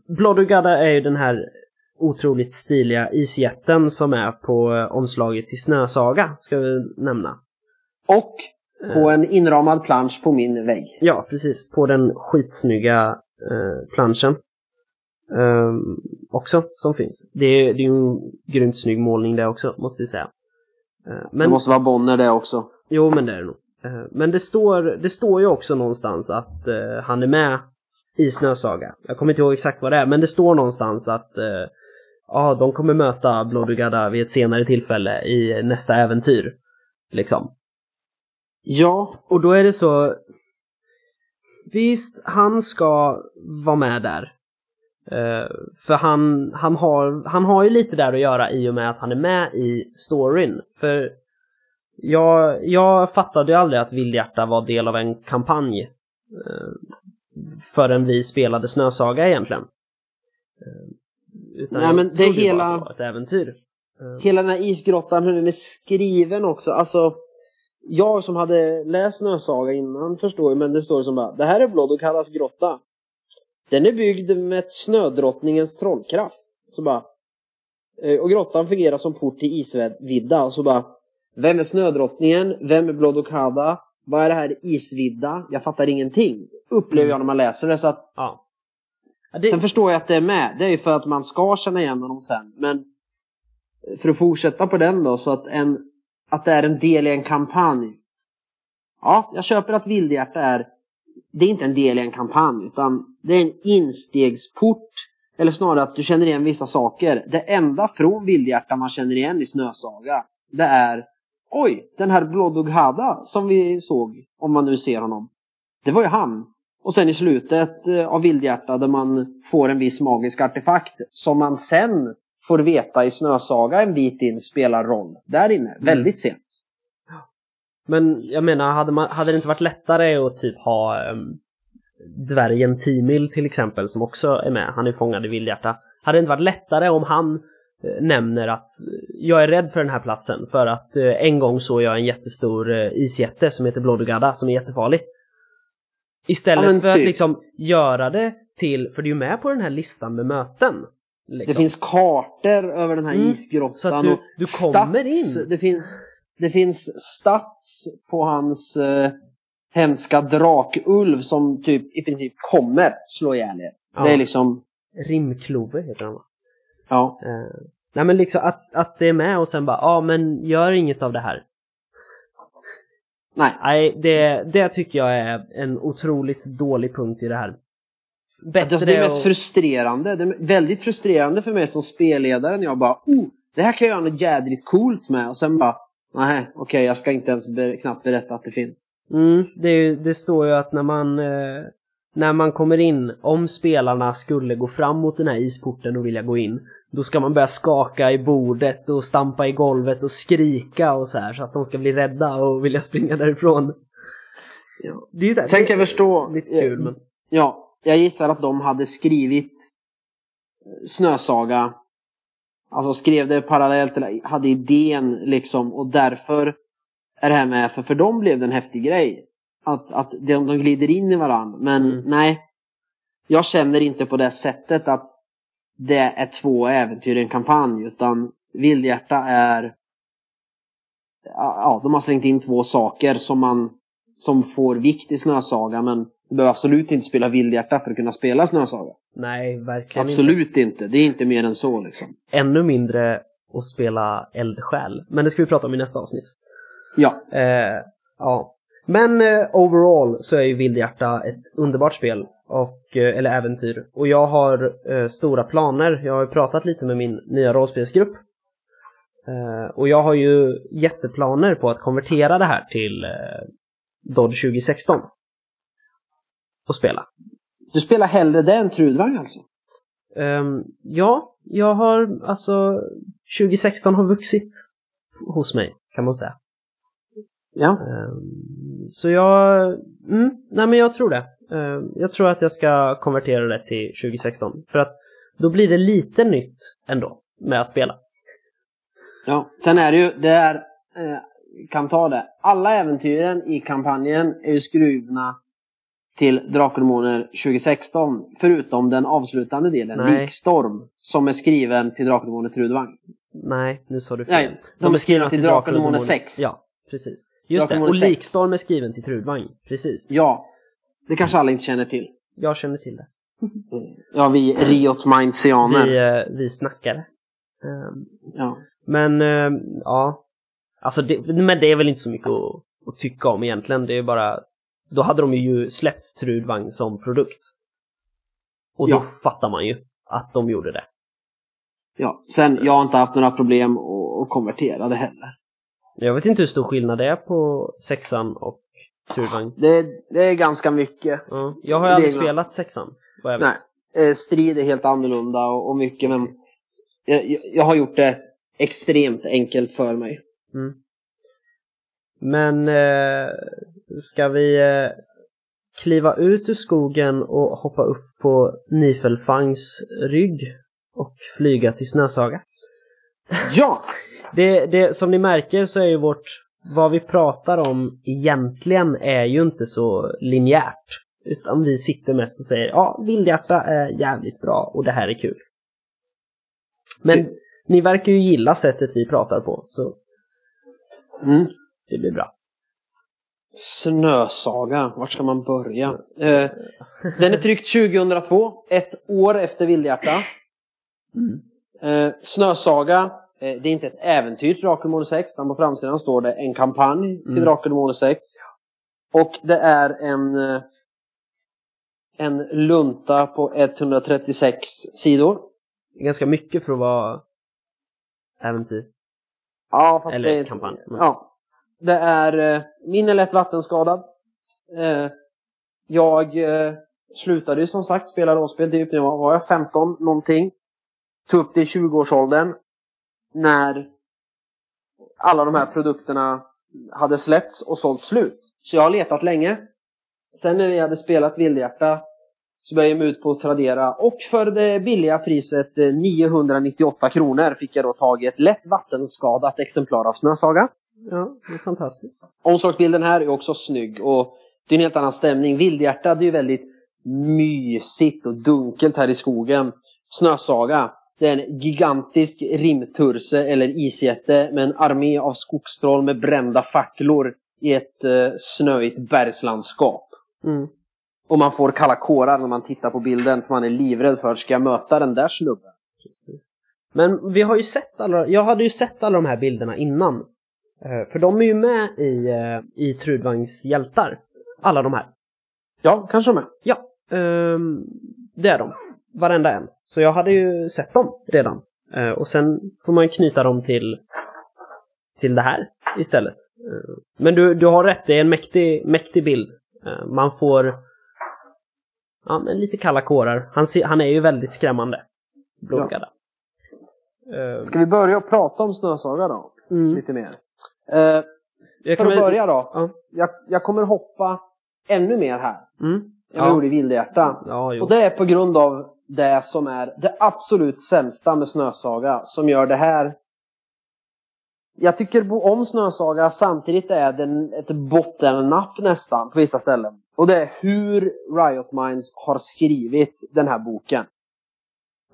[SPEAKER 1] Blodugadda är ju den här otroligt stiliga isjätten som är på eh, omslaget till Snösaga, ska vi nämna.
[SPEAKER 2] Och på en inramad plansch på min vägg.
[SPEAKER 1] Ja, precis. På den skitsnygga eh, planschen. Eh, också som finns. Det är, det är ju en grymt snygg målning det också, måste jag säga. Eh, men,
[SPEAKER 2] Det måste vara Bonner det också.
[SPEAKER 1] Jo, men det är det nog. Eh, Men det står, det står ju också någonstans att eh, han är med i Snösaga. Jag kommer inte ihåg exakt vad det är, men det står någonstans att eh, ja, de kommer möta Blodugada vid ett senare tillfälle i nästa äventyr. Liksom.
[SPEAKER 2] Ja,
[SPEAKER 1] Och då är det så... Visst, han ska vara med där. Eh, för han, han, har, han har ju lite där att göra i och med att han är med i storyn. För jag, jag fattade ju aldrig att Vildhjärta var del av en kampanj. Eh, förrän vi spelade Snösaga egentligen. Eh, utan
[SPEAKER 2] Nej, men det
[SPEAKER 1] ju
[SPEAKER 2] hela-
[SPEAKER 1] det var ett äventyr. Eh,
[SPEAKER 2] hela den här isgrottan, hur den är skriven också. Alltså, jag som hade läst Snösaga innan förstår ju, men det står som bara Det här är Blodokallas grotta. Den är byggd med snödrottningens trollkraft. Så bara, och grottan fungerar som port till isvidda. Och så bara, vem är snödrottningen? Vem är Blodokada? Vad är det här isvidda? Jag fattar ingenting. Upplever jag när man läser det. Så att,
[SPEAKER 1] ja. Ja, det,
[SPEAKER 2] Sen förstår jag att det är med. Det är ju för att man ska känna igen honom sen. Men för att fortsätta på den då, så att, en, att det är en del i en kampanj. Ja, jag köper att Vildhjärta är, det är inte en del i en kampanj, utan det är en instegsport. Eller snarare att du känner igen vissa saker. Det enda från Vildhjärta man känner igen i Snösaga, det är Oj, den här Blodoghada som vi såg, om man nu ser honom. Det var ju han. Och sen i slutet eh, av Vildhjärta där man får en viss magisk artefakt som man sen får veta i Snösaga en bit in spelar roll. Där inne, väldigt sent.
[SPEAKER 1] Men jag menar, hade, man, hade det inte varit lättare att typ ha um, dvärgen Timil till exempel som också är med, han är fångad i Vildhjärta. Hade det inte varit lättare om han nämner att eh, jag är rädd för den här platsen för att eh, en gång såg jag en jättestor eh, isjätte som heter Blodugada som är jättefarlig. Istället
[SPEAKER 2] Ja,
[SPEAKER 1] för att
[SPEAKER 2] typ.
[SPEAKER 1] liksom göra det till, för du är ju med på den här listan med möten. Liksom.
[SPEAKER 2] Det finns kartor över den här
[SPEAKER 1] Mm.
[SPEAKER 2] isgrottan.
[SPEAKER 1] Så att du- du kommer
[SPEAKER 2] stats,
[SPEAKER 1] in.
[SPEAKER 2] Det finns, det finns stats på hans eh, hemska drakulv som typ i princip kommer slå ihjäl er.
[SPEAKER 1] Ja.
[SPEAKER 2] Det är liksom,
[SPEAKER 1] Rimklove heter han va?
[SPEAKER 2] Ja.
[SPEAKER 1] Eh, nej men liksom att, att det är med och sen bara, ja men gör inget av det här.
[SPEAKER 2] Nej.
[SPEAKER 1] Nej, det, det tycker jag är en otroligt dålig punkt i det här. Bättre
[SPEAKER 2] Alltså det är mest
[SPEAKER 1] att-
[SPEAKER 2] frustrerande. Det är väldigt frustrerande för mig som spelledare när jag bara oh, det här kan jag göra något jädrigt coolt med och sen bara nej, okej, jag ska inte ens ber- knappt berätta att det finns.
[SPEAKER 1] Mm, det, det står ju att när man, eh, när man kommer in, om spelarna skulle gå fram mot den här isporten och vilja gå in, då ska man börja skaka i bordet och stampa i golvet och skrika och så här så att de ska bli rädda och vilja springa därifrån.
[SPEAKER 2] Ja.
[SPEAKER 1] Det är så här,
[SPEAKER 2] Sen kan jag förstå,
[SPEAKER 1] Lite kul men...
[SPEAKER 2] ja, jag gissar att de hade skrivit eh, Snösaga, alltså skrev det parallellt eller hade idén liksom och därför är det här med, för för dem blev det en häftig grej. Att, att de, de glider in i varandra. Men
[SPEAKER 1] Mm.
[SPEAKER 2] nej, jag känner inte på det sättet att det är två äventyr i en kampanj. Utan Vildhjärta är... Ja, de har slängt in två saker som man som får vikt i Snösaga. Men du behöver absolut inte spela Vildhjärta för att kunna spela Snösaga.
[SPEAKER 1] Nej, verkligen inte.
[SPEAKER 2] Absolut inte. Det är inte mer än så liksom.
[SPEAKER 1] ännu mindre att spela eldsjäl. Men det ska vi prata om i nästa avsnitt.
[SPEAKER 2] Ja,
[SPEAKER 1] Eh, ja. Men eh, overall så är ju Vildhjärta ett underbart spel. Och, eh, eller äventyr. Och jag har eh, stora planer. Jag har ju pratat lite med min nya rollspelsgrupp. Eh, och jag har ju jätteplaner på att konvertera det här till eh, Dodge 2016. Och spela.
[SPEAKER 2] du spelar hellre det än Trudvang alltså?
[SPEAKER 1] Ehm, ja, jag har alltså 2016 har vuxit hos mig kan man säga.
[SPEAKER 2] Ja.
[SPEAKER 1] Ehm, så jag, mm, nej men jag tror det. Ehm, jag tror att jag ska konvertera det till 2016 för att då blir det lite nytt ändå med att spela.
[SPEAKER 2] Ja, sen är det ju, det är, eh, kan ta det. Alla äventyren i kampanjen är ju skrivna till Drakar 2016. Förutom den avslutande delen,
[SPEAKER 1] Nej.
[SPEAKER 2] Likstorm, som är skriven till Drakar Trudvang.
[SPEAKER 1] Nej, nu sa du fel.
[SPEAKER 2] Nej, de är skrivna till Demoner 6.
[SPEAKER 1] Ja, precis. Just det, och
[SPEAKER 2] Demoner 6.
[SPEAKER 1] Likstorm är skriven till Trudvang. Precis.
[SPEAKER 2] Ja, det kanske alla inte känner till.
[SPEAKER 1] Jag känner till det.
[SPEAKER 2] Ja, vi Riot Mindsianer.
[SPEAKER 1] Vi, eh, vi snackare. Ehm,
[SPEAKER 2] Ja.
[SPEAKER 1] Men ehm, ja, alltså det, men det är väl inte så mycket att, att tycka om egentligen. Det är bara, då hade de ju släppt Trudvang som produkt. Och då
[SPEAKER 2] Ja.
[SPEAKER 1] fattar man ju att de gjorde det.
[SPEAKER 2] ja. Sen, jag har inte haft några problem att konvertera det heller.
[SPEAKER 1] Jag vet inte hur stor skillnad det är på sexan och Trudvang.
[SPEAKER 2] Det, det är ganska mycket.
[SPEAKER 1] Ja. Jag har ju aldrig spelat sexan. Vad jag vet.
[SPEAKER 2] Nej, eh, strid är helt annorlunda och, och mycket, men jag, jag- jag har gjort det extremt enkelt för mig.
[SPEAKER 1] Mm. Men eh, ska vi eh, kliva ut ur skogen och hoppa upp på Nifelfangs rygg och flyga till Snösaga?
[SPEAKER 2] Ja!
[SPEAKER 1] Det, det, som ni märker så är ju vårt, vad vi pratar om egentligen är ju inte så linjärt. Utan vi sitter mest och säger ja, Vildhjärta är jävligt bra och det här är kul. Men
[SPEAKER 2] Så-
[SPEAKER 1] ni verkar ju gilla sättet vi pratar på så
[SPEAKER 2] Mm.
[SPEAKER 1] det blir bra.
[SPEAKER 2] Snösaga, vart ska man börja? Eh, den är tryckt 2002, ett år efter Vildhjärta.
[SPEAKER 1] Mm.
[SPEAKER 2] Eh, Snösaga, det är inte ett äventyr till Drakar 6, utan på framsidan står det en kampanj till
[SPEAKER 1] Mm.
[SPEAKER 2] Drakar 6. Och det är en, eh, en lunta på 136 sidor.
[SPEAKER 1] Ganska mycket för att vara äventyr.
[SPEAKER 2] Ja, fast
[SPEAKER 1] Eller
[SPEAKER 2] det är
[SPEAKER 1] kampanj. Mm.
[SPEAKER 2] Ja. Det är eh, min är lätt vattenskadad. Eh, jag eh, slutade ju som sagt spela rollspel typ när jag var, var jag 15 någonting. Tog upp det i 20-årsåldern. När alla de här produkterna hade släppts och sålt slut. Så jag har letat länge. Sen när vi hade spelat Vildhjärta så började jag mig ut på Tradera och för det billiga priset eh, 998 kronor fick jag då tag i ett lätt vattenskadat exemplar av Snösaga.
[SPEAKER 1] Ja, det är fantastiskt.
[SPEAKER 2] Omslagsbilden här är också snygg och det är en helt annan stämning. Vildhjärta det är ju väldigt mysigt och dunkelt här i skogen. Snösaga, det är en gigantisk rimturse eller isjätte med en armé av skogstroll med brända facklor i ett eh, snöigt bergslandskap.
[SPEAKER 1] Mm.
[SPEAKER 2] Och man får kalla kårar när man tittar på bilden för man är livrädd för ska jag möta den där snubben?
[SPEAKER 1] Precis. Men vi har ju sett alla, jag hade ju sett alla de här bilderna innan. Eh, För de är ju med i, eh, i Trudvangs hjältar. Alla de här.
[SPEAKER 2] Ja, kanske de är.
[SPEAKER 1] Ja, ehm, det är de. Varenda en. Så jag hade ju sett dem redan. Eh, Och sen får man knyta dem till, till det här istället. Eh, Men du, du har rätt, det är en mäktig, mäktig bild. Eh, Man får ja, men lite kalla kårar. Han, han är ju väldigt skrämmande. Blodgada. Eh,
[SPEAKER 2] Ska vi börja prata om Snösaga då?
[SPEAKER 1] Mm.
[SPEAKER 2] Lite mer.
[SPEAKER 1] Jag
[SPEAKER 2] för att
[SPEAKER 1] väl-
[SPEAKER 2] börja då.
[SPEAKER 1] Ja.
[SPEAKER 2] Jag, jag kommer hoppa ännu mer här
[SPEAKER 1] Mm.
[SPEAKER 2] än vad jag
[SPEAKER 1] Ja.
[SPEAKER 2] gjorde i Vildhjärta.
[SPEAKER 1] Ja.
[SPEAKER 2] Och det är på grund av det som är det absolut sämsta med Snösaga som gör det här. Jag tycker om Snösaga, samtidigt är den ett bottennapp nästan på vissa ställen. Och det är hur Riot Minds har skrivit den här boken.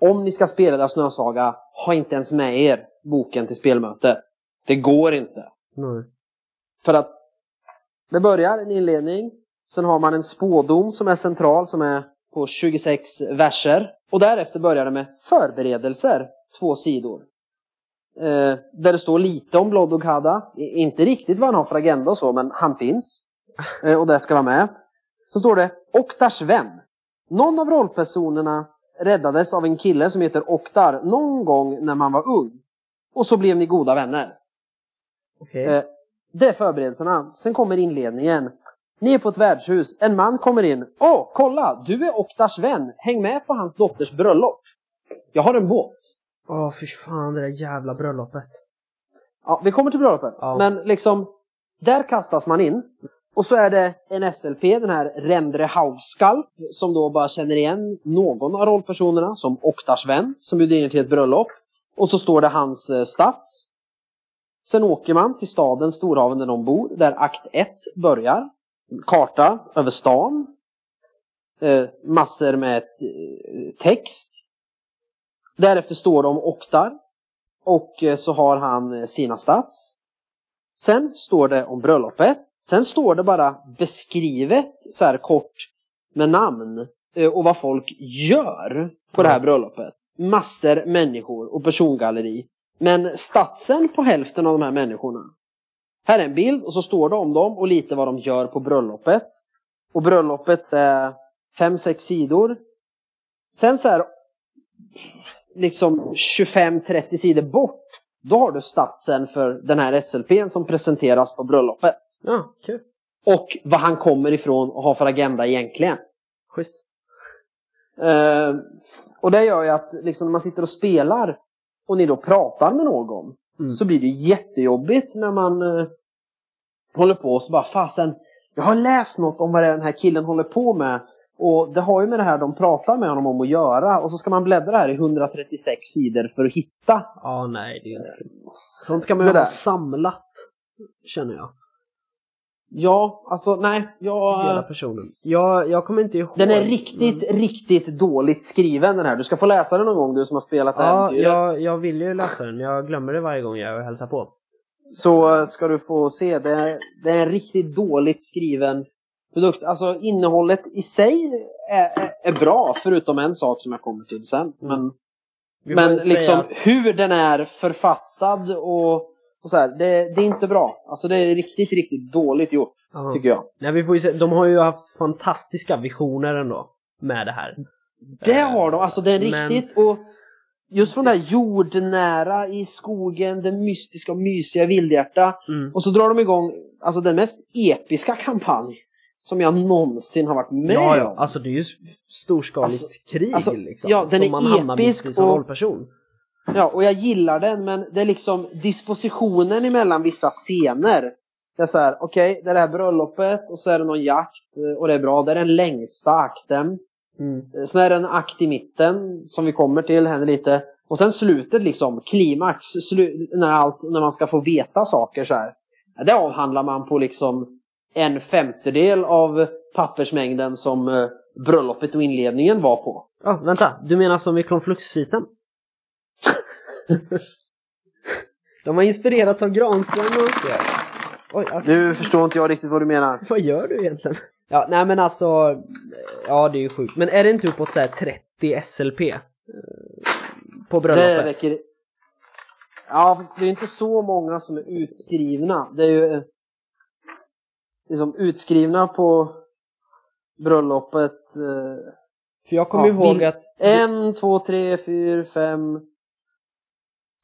[SPEAKER 2] Om ni ska spela Snösaga, ha inte ens med er boken till spelmötet. Det går inte.
[SPEAKER 1] Nej.
[SPEAKER 2] För att det börjar en inledning. Sen har man en spådom som är central som är på 26 verser. Och därefter börjar det med förberedelser, två sidor. Eh, där det står lite om Blood och Hada. Inte riktigt vad han har för agenda och så, men han finns. Eh, och det ska vara med. Så står det Oktars vän. Någon av rollpersonerna räddades av en kille som heter Oktar någon gång när man var ung. Och så blev ni goda vänner.
[SPEAKER 1] Okej.
[SPEAKER 2] Eh, det är förberedelserna. Sen kommer inledningen. Ni är på ett värdshus. En man kommer in. Åh, kolla! Du är Oktars vän. Häng med på hans dotters bröllop. Jag har en båt.
[SPEAKER 1] Åh, fy fan det där jävla bröllopet.
[SPEAKER 2] Ja, vi kommer till bröllopet.
[SPEAKER 1] Ja.
[SPEAKER 2] Men liksom, där kastas man in. Och så är det en SLP, den här Rendre Haugskall, som då bara känner igen någon av rollpersonerna som Oktars vän, som bjuder in till ett bröllop. Och så står det hans eh, stats. Sen åker man till staden Storhaven där de bor, där akt 1 börjar. Karta över stan. Eh, massor med eh, text. Därefter står det om Oktar. Och eh, så har han sina stats. Sen står det om bröllopet. Sen står det bara beskrivet så här kort med namn. och vad folk gör på det här bröllopet. Massor människor och persongalleri. Men statsen på hälften av de här människorna. Här är en bild och så står det om dem och lite vad de gör på bröllopet. Och bröllopet är fem sex sidor. Sen så här liksom 25-30 sidor bort då har du statsen för den här SLPn som presenteras på bröllopet.
[SPEAKER 1] Ja, kul.
[SPEAKER 2] Och vad han kommer ifrån och har för agenda egentligen.
[SPEAKER 1] Schysst.
[SPEAKER 2] Eh, och det gör ju att liksom, när man sitter och spelar och ni då pratar med någon
[SPEAKER 1] Mm.
[SPEAKER 2] så blir det jättejobbigt när man eh, håller på och så bara fasen, jag har läst något om vad det är den här killen håller på med och det har ju med det här de pratar med honom om att göra och så ska man bläddra här i 136 sidor för att hitta.
[SPEAKER 1] Ja, nej, det är kul. Sånt ska man ju ha samlat, känner jag.
[SPEAKER 2] Ja, alltså nej,
[SPEAKER 1] Hela
[SPEAKER 2] jag...
[SPEAKER 1] personen. Jag, jag kommer inte ihåg.
[SPEAKER 2] Den är riktigt,
[SPEAKER 1] men-
[SPEAKER 2] riktigt dåligt skriven den här. Du ska få läsa den någon gång du som har spelat
[SPEAKER 1] Ja,
[SPEAKER 2] äventyret.
[SPEAKER 1] jag, jag vill ju läsa den. Jag glömmer det varje gång jag hälsar på.
[SPEAKER 2] Så eh, ska du få se. Det är, det är en riktigt dåligt skriven produkt. Alltså innehållet i sig är, är, är bra, förutom en sak som jag kommer till sen. Men,
[SPEAKER 1] får
[SPEAKER 2] men
[SPEAKER 1] säga
[SPEAKER 2] liksom
[SPEAKER 1] att-
[SPEAKER 2] hur den är författad och, och så här, det, det är inte bra. Alltså det är riktigt, riktigt dåligt gjort,
[SPEAKER 1] Ja.
[SPEAKER 2] tycker jag.
[SPEAKER 1] Nej, vi får se. De har ju haft fantastiska visioner ändå med det här.
[SPEAKER 2] Det har de, alltså det är
[SPEAKER 1] Men-
[SPEAKER 2] riktigt. Och just från det här jordnära i skogen, det mystiska och mysiga vildhjärta.
[SPEAKER 1] Mm.
[SPEAKER 2] Och så drar de igång alltså den mest episka kampanj som jag någonsin har varit med
[SPEAKER 1] Ja, ja.
[SPEAKER 2] om.
[SPEAKER 1] Alltså det är ju storskaligt
[SPEAKER 2] Alltså-
[SPEAKER 1] krig
[SPEAKER 2] alltså,
[SPEAKER 1] liksom.
[SPEAKER 2] ja, den
[SPEAKER 1] som
[SPEAKER 2] är
[SPEAKER 1] man hamnar mitt i som
[SPEAKER 2] och-
[SPEAKER 1] rollperson.
[SPEAKER 2] Ja, och jag gillar den, men det är liksom dispositionen emellan vissa scener. Det är så här, okej, det är det här bröllopet och så är det någon jakt eh, och det är bra. Det är den längsta akten.
[SPEAKER 1] Mm.
[SPEAKER 2] Eh, Sen är det en akt i mitten som vi kommer till, händer lite. Och sen slutet liksom, klimax, slu, när, allt, när man ska få veta saker så här. Det avhandlar man på liksom en femtedel av pappersmängden som eh, bröllopet och inledningen var på.
[SPEAKER 1] Ja, vänta. Du menar som i Kronflux-sviten? De har inspirerats av Granström och... Oj, alltså,
[SPEAKER 2] Nu förstår inte jag riktigt vad du menar.
[SPEAKER 1] vad gör du egentligen? Ja, nej men alltså... Ja, det är ju sjukt. Men är det inte uppåt så här 30 SLP? eh, På
[SPEAKER 2] Det
[SPEAKER 1] bröllopet?
[SPEAKER 2] räcker. Ja, det är inte så många som är utskrivna. Det är ju liksom utskrivna på bröllopet. eh,
[SPEAKER 1] För jag kommer
[SPEAKER 2] Ja,
[SPEAKER 1] ihåg att...
[SPEAKER 2] En, två, tre, fyra, fem,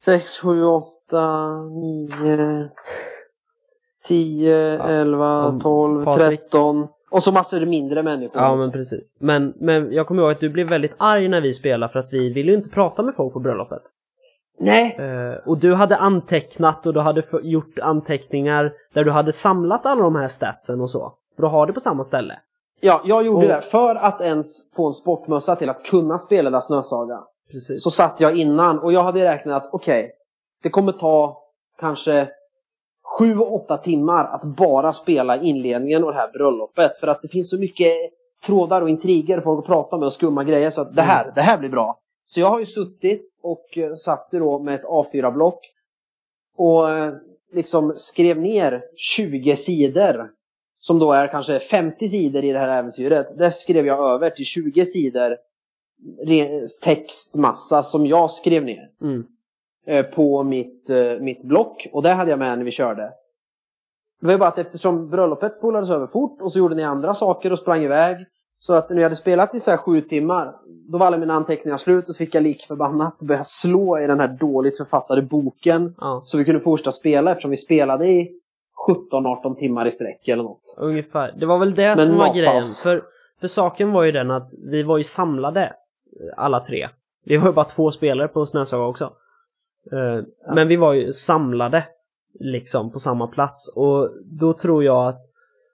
[SPEAKER 2] sex, sju, åtta, nio, tio, elva, tolv, tretton. Och så massor mindre människor.
[SPEAKER 1] Ja
[SPEAKER 2] också.
[SPEAKER 1] men precis. Men, men jag kommer ihåg att du blev väldigt arg när vi spelade för att vi ville ju inte prata med folk på bröllopet.
[SPEAKER 2] Nej,
[SPEAKER 1] Eh, och du hade antecknat och du hade gjort anteckningar där du hade samlat alla de här statsen och så. För att ha det på samma ställe.
[SPEAKER 2] ja, jag gjorde
[SPEAKER 1] Och-
[SPEAKER 2] det. För att ens få en sportmössa till att kunna spela La Snösaga.
[SPEAKER 1] Precis.
[SPEAKER 2] så satt jag innan och jag hade räknat att okej, det kommer ta kanske sju, åtta timmar att bara spela inledningen och det här bröllopet. För att det finns så mycket trådar och intriger folk att prata med och skumma grejer så att det här, det här blir bra. Så jag har ju suttit och eh, satt då med ett A4-block och eh, liksom skrev ner 20 sidor som då är kanske 50 sidor i det här äventyret. Det skrev jag över till 20 sidor textmassa som jag skrev ner
[SPEAKER 1] Mm.
[SPEAKER 2] eh, på mitt, eh, mitt block. Och det hade jag med när vi körde. Det var ju bara att eftersom bröllopet spolades över fort och så gjorde ni andra saker och sprang iväg. Så att när jag hade spelat i så här sju timmar, då var alla mina anteckningar slut och så fick jag lik förbannat börja slå i den här dåligt författade boken.
[SPEAKER 1] Ja,
[SPEAKER 2] Så vi kunde fortsätta spela eftersom vi spelade i 17-18 timmar i sträck eller något.
[SPEAKER 1] ungefär. Det var väl det
[SPEAKER 2] Men
[SPEAKER 1] som var grejen. För, för saken var ju den att vi var ju samlade, alla tre. Vi var ju bara två spelare på Snösaga också. Eh, Men vi var ju samlade liksom på samma plats och då tror jag att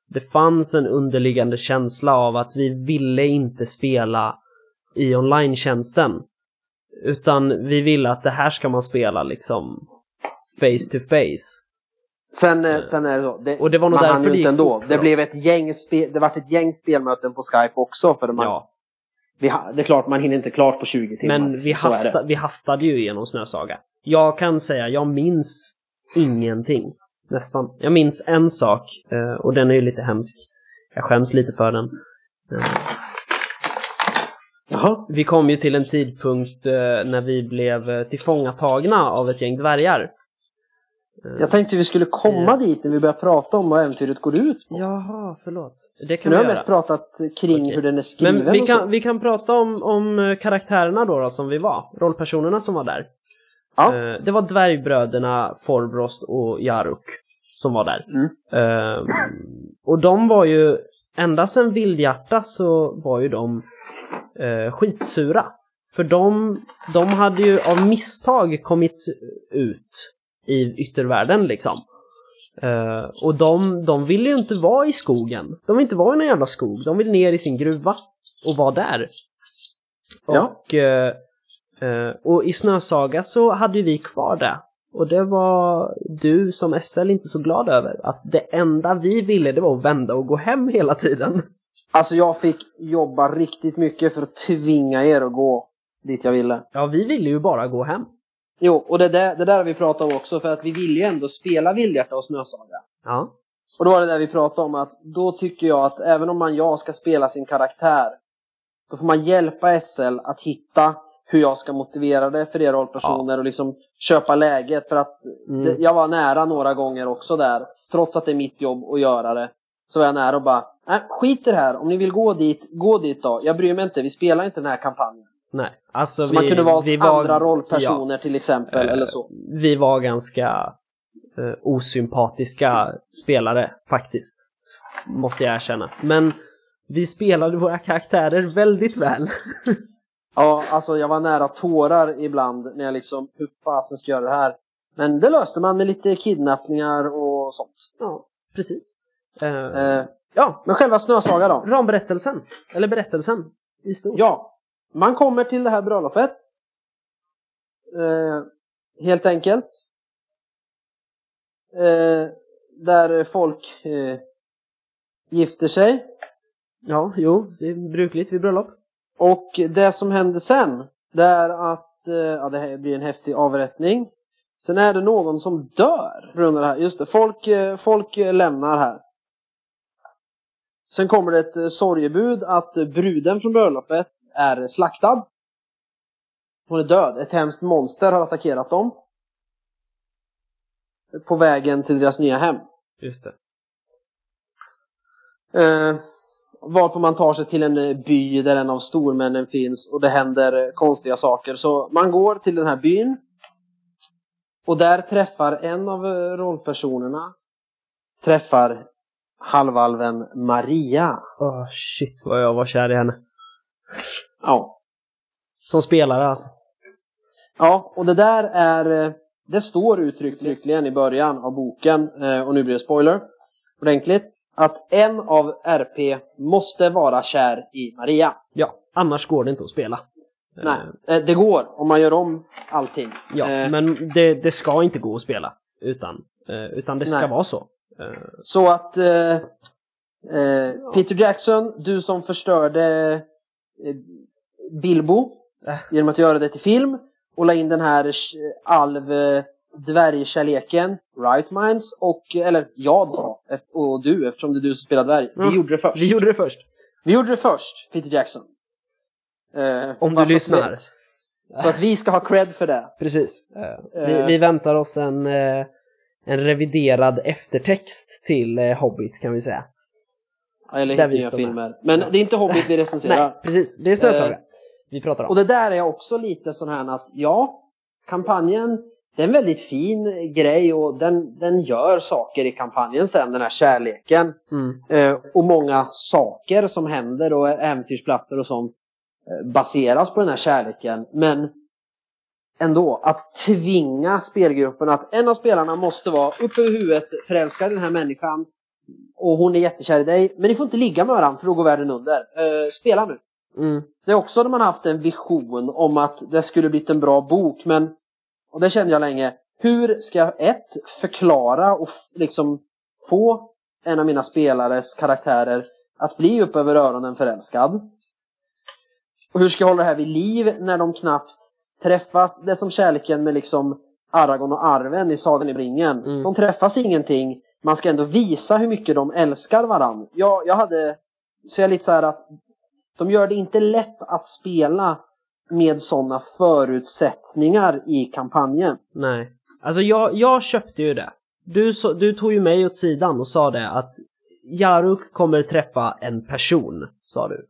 [SPEAKER 1] det fanns en underliggande känsla av att vi ville inte spela i online-tjänsten. Utan vi ville att det här ska man spela liksom face to face.
[SPEAKER 2] Sen, eh, sen är det så. Det,
[SPEAKER 1] Och det var nog
[SPEAKER 2] man
[SPEAKER 1] därför det gick
[SPEAKER 2] ändå. Det
[SPEAKER 1] oss.
[SPEAKER 2] blev ett gäng spe, det vart ett gäng spelmöten på Skype också. För man,
[SPEAKER 1] Ja,
[SPEAKER 2] vi, det är klart, man hinner inte klart på 20 timmar.
[SPEAKER 1] men vi, hasta, vi hastade ju igenom Snösaga. Jag kan säga, jag minns ingenting. Nästan. Jag minns en sak eh, och den är ju lite hemsk. Jag skäms lite för den. Eh,
[SPEAKER 2] Jaha.
[SPEAKER 1] Vi kom ju till en tidpunkt eh, när vi blev tillfångatagna av ett gäng dvärgar.
[SPEAKER 2] Jag tänkte vi skulle komma
[SPEAKER 1] Ja.
[SPEAKER 2] dit när vi börjar prata om vad äventyret går ut på.
[SPEAKER 1] Jaha, förlåt. Det kan
[SPEAKER 2] nu
[SPEAKER 1] vi
[SPEAKER 2] har jag
[SPEAKER 1] göra.
[SPEAKER 2] mest pratat kring
[SPEAKER 1] Okej.
[SPEAKER 2] hur den är skriven
[SPEAKER 1] Men vi kan, vi kan prata om, om eh, karaktärerna då, då som vi var. Rollpersonerna som var där.
[SPEAKER 2] Ja.
[SPEAKER 1] Eh, Det var dvärgbröderna Forbrost och Jaruk som var där.
[SPEAKER 2] Mm.
[SPEAKER 1] Eh, och de var ju, ända sedan Vildhjärta så var ju de eh, skitsura. För de, de hade ju av misstag kommit ut i yttervärlden liksom. Eh, och de, de ville ju inte vara i skogen. De vill inte vara i någon jävla skog. De vill ner i sin gruva och vara där.
[SPEAKER 2] Ja.
[SPEAKER 1] Och, eh, eh, och i Snösaga så hade ju vi kvar det. Och det var du som SL inte så glad över. Att det enda vi ville det var att vända och gå hem hela tiden.
[SPEAKER 2] Alltså jag fick jobba riktigt mycket för att tvinga er att gå dit jag ville.
[SPEAKER 1] Ja, vi ville ju bara gå hem.
[SPEAKER 2] Jo, och det där, det där har vi pratat om också för att vi ville ju ändå spela Vildhjärta och Snösaga.
[SPEAKER 1] Ja.
[SPEAKER 2] Och då var det där vi pratade om att då tycker jag att även om man jag ska spela sin karaktär då får man hjälpa SL att hitta hur jag ska motivera det för er rollpersoner och liksom köpa läget för att
[SPEAKER 1] Mm.
[SPEAKER 2] det, jag var nära några gånger också där. Trots att det är mitt jobb att göra det. Så var jag nära och bara, nej skit i det här. Om ni vill gå dit, gå dit då. Jag bryr mig inte, vi spelar inte den här kampanjen.
[SPEAKER 1] Nej, alltså
[SPEAKER 2] Så
[SPEAKER 1] vi,
[SPEAKER 2] man kunde valt
[SPEAKER 1] var,
[SPEAKER 2] andra rollpersoner till exempel
[SPEAKER 1] Eh,
[SPEAKER 2] eller så.
[SPEAKER 1] Vi var ganska eh, osympatiska spelare faktiskt. Måste jag erkänna. Men vi spelade våra karaktärer väldigt väl.
[SPEAKER 2] Ja, alltså jag var nära tårar ibland när jag liksom, hur fasen ska jag göra det här? Men det löste man med lite kidnappningar och sånt.
[SPEAKER 1] ja, precis. Eh,
[SPEAKER 2] Eh, ja, men själva Snösaga då?
[SPEAKER 1] ramberättelsen, eller berättelsen i stort.
[SPEAKER 2] Ja, man kommer till det här bröllopet. Eh, helt enkelt. Eh, där folk eh, gifter sig.
[SPEAKER 1] ja, jo, det är brukligt vid bröllop.
[SPEAKER 2] Och det som händer sen, det är att eh, ja, det här blir en häftig avrättning. Sen är det någon som dör på grund av det här. Just det, folk, eh, folk lämnar här. Sen kommer det ett eh, sorgebud att bruden från bröllopet är slaktad. Hon är död. Ett hemskt monster har attackerat dem. På vägen till deras nya hem.
[SPEAKER 1] Just det.
[SPEAKER 2] Eh, varpå man tar sig till en eh, by där en av stormännen finns och det händer eh, konstiga saker. Så man går till den här byn. Och där träffar en av eh, rollpersonerna träffar halvalven Maria.
[SPEAKER 1] Åh shit vad jag var kär i henne.
[SPEAKER 2] Ja.
[SPEAKER 1] Som spelare alltså.
[SPEAKER 2] Ja, och det där är... eh, Det står uttryckligen i början av boken, eh, och nu blir det spoiler, ordentligt, att en av RP måste vara kär i Maria.
[SPEAKER 1] Ja, annars går det inte att spela.
[SPEAKER 2] Nej, eh, det går om man gör om allting.
[SPEAKER 1] Ja,
[SPEAKER 2] Eh,
[SPEAKER 1] men det, det ska inte gå att spela utan, utan det ska
[SPEAKER 2] Nej.
[SPEAKER 1] vara så.
[SPEAKER 2] Så att eh, Peter Jackson, du som förstörde Bilbo
[SPEAKER 1] Äh.
[SPEAKER 2] genom att göra det till film och la in den här eh, alv eh, dvärgkärleken, Right Minds och, eller jag då, och du eftersom det är du som spelar dvärg.
[SPEAKER 1] Mm.
[SPEAKER 2] Vi gjorde det först.
[SPEAKER 1] vi gjorde det först.
[SPEAKER 2] Vi gjorde det först, Peter Jackson. Eh,
[SPEAKER 1] Om du
[SPEAKER 2] så
[SPEAKER 1] lyssnar.
[SPEAKER 2] att- Så att vi ska ha cred för det.
[SPEAKER 1] Precis. vi,
[SPEAKER 2] Eh.
[SPEAKER 1] vi väntar oss en, eh, en reviderad eftertext till eh, Hobbit kan vi säga.
[SPEAKER 2] Eller
[SPEAKER 1] Där
[SPEAKER 2] helt
[SPEAKER 1] vi
[SPEAKER 2] nya
[SPEAKER 1] med.
[SPEAKER 2] filmer. Men det är inte Hobbit vi recenserar.
[SPEAKER 1] Nej, precis. Det är Snösaga. Vi pratar om.
[SPEAKER 2] Och det där är också lite sån här att, ja, kampanjen, det är en väldigt fin grej och den, den gör saker i kampanjen sen, den här kärleken.
[SPEAKER 1] Mm.
[SPEAKER 2] Eh, och många saker som händer och äventyrsplatser och sånt eh, baseras på den här kärleken. Men ändå, att tvinga spelgruppen att en av spelarna måste vara uppe över huvudet förälskad i den här människan och hon är jättekär i dig, men ni får inte ligga med varandra för då går världen under. Eh, spela nu.
[SPEAKER 1] Mm.
[SPEAKER 2] Det är också när man haft en vision om att det skulle blivit en bra bok, men och det kände jag länge. Hur ska jag ett förklara och liksom få en av mina spelares karaktärer att bli upp över öronen förälskad? Och hur ska jag hålla det här vid liv när de knappt träffas? Det är som kärleken med liksom Aragorn och Arven i Sagan i ringen.
[SPEAKER 1] Mm.
[SPEAKER 2] De träffas ingenting. Man ska ändå visa hur mycket de älskar varandra. Jag, jag hade... Så jag är lite så här att de gör det inte lätt att spela med sådana förutsättningar i kampanjen.
[SPEAKER 1] Nej. Alltså jag, jag köpte ju det. Du, så, du tog ju mig åt sidan och sa det att Jaruk kommer träffa en person, sa du.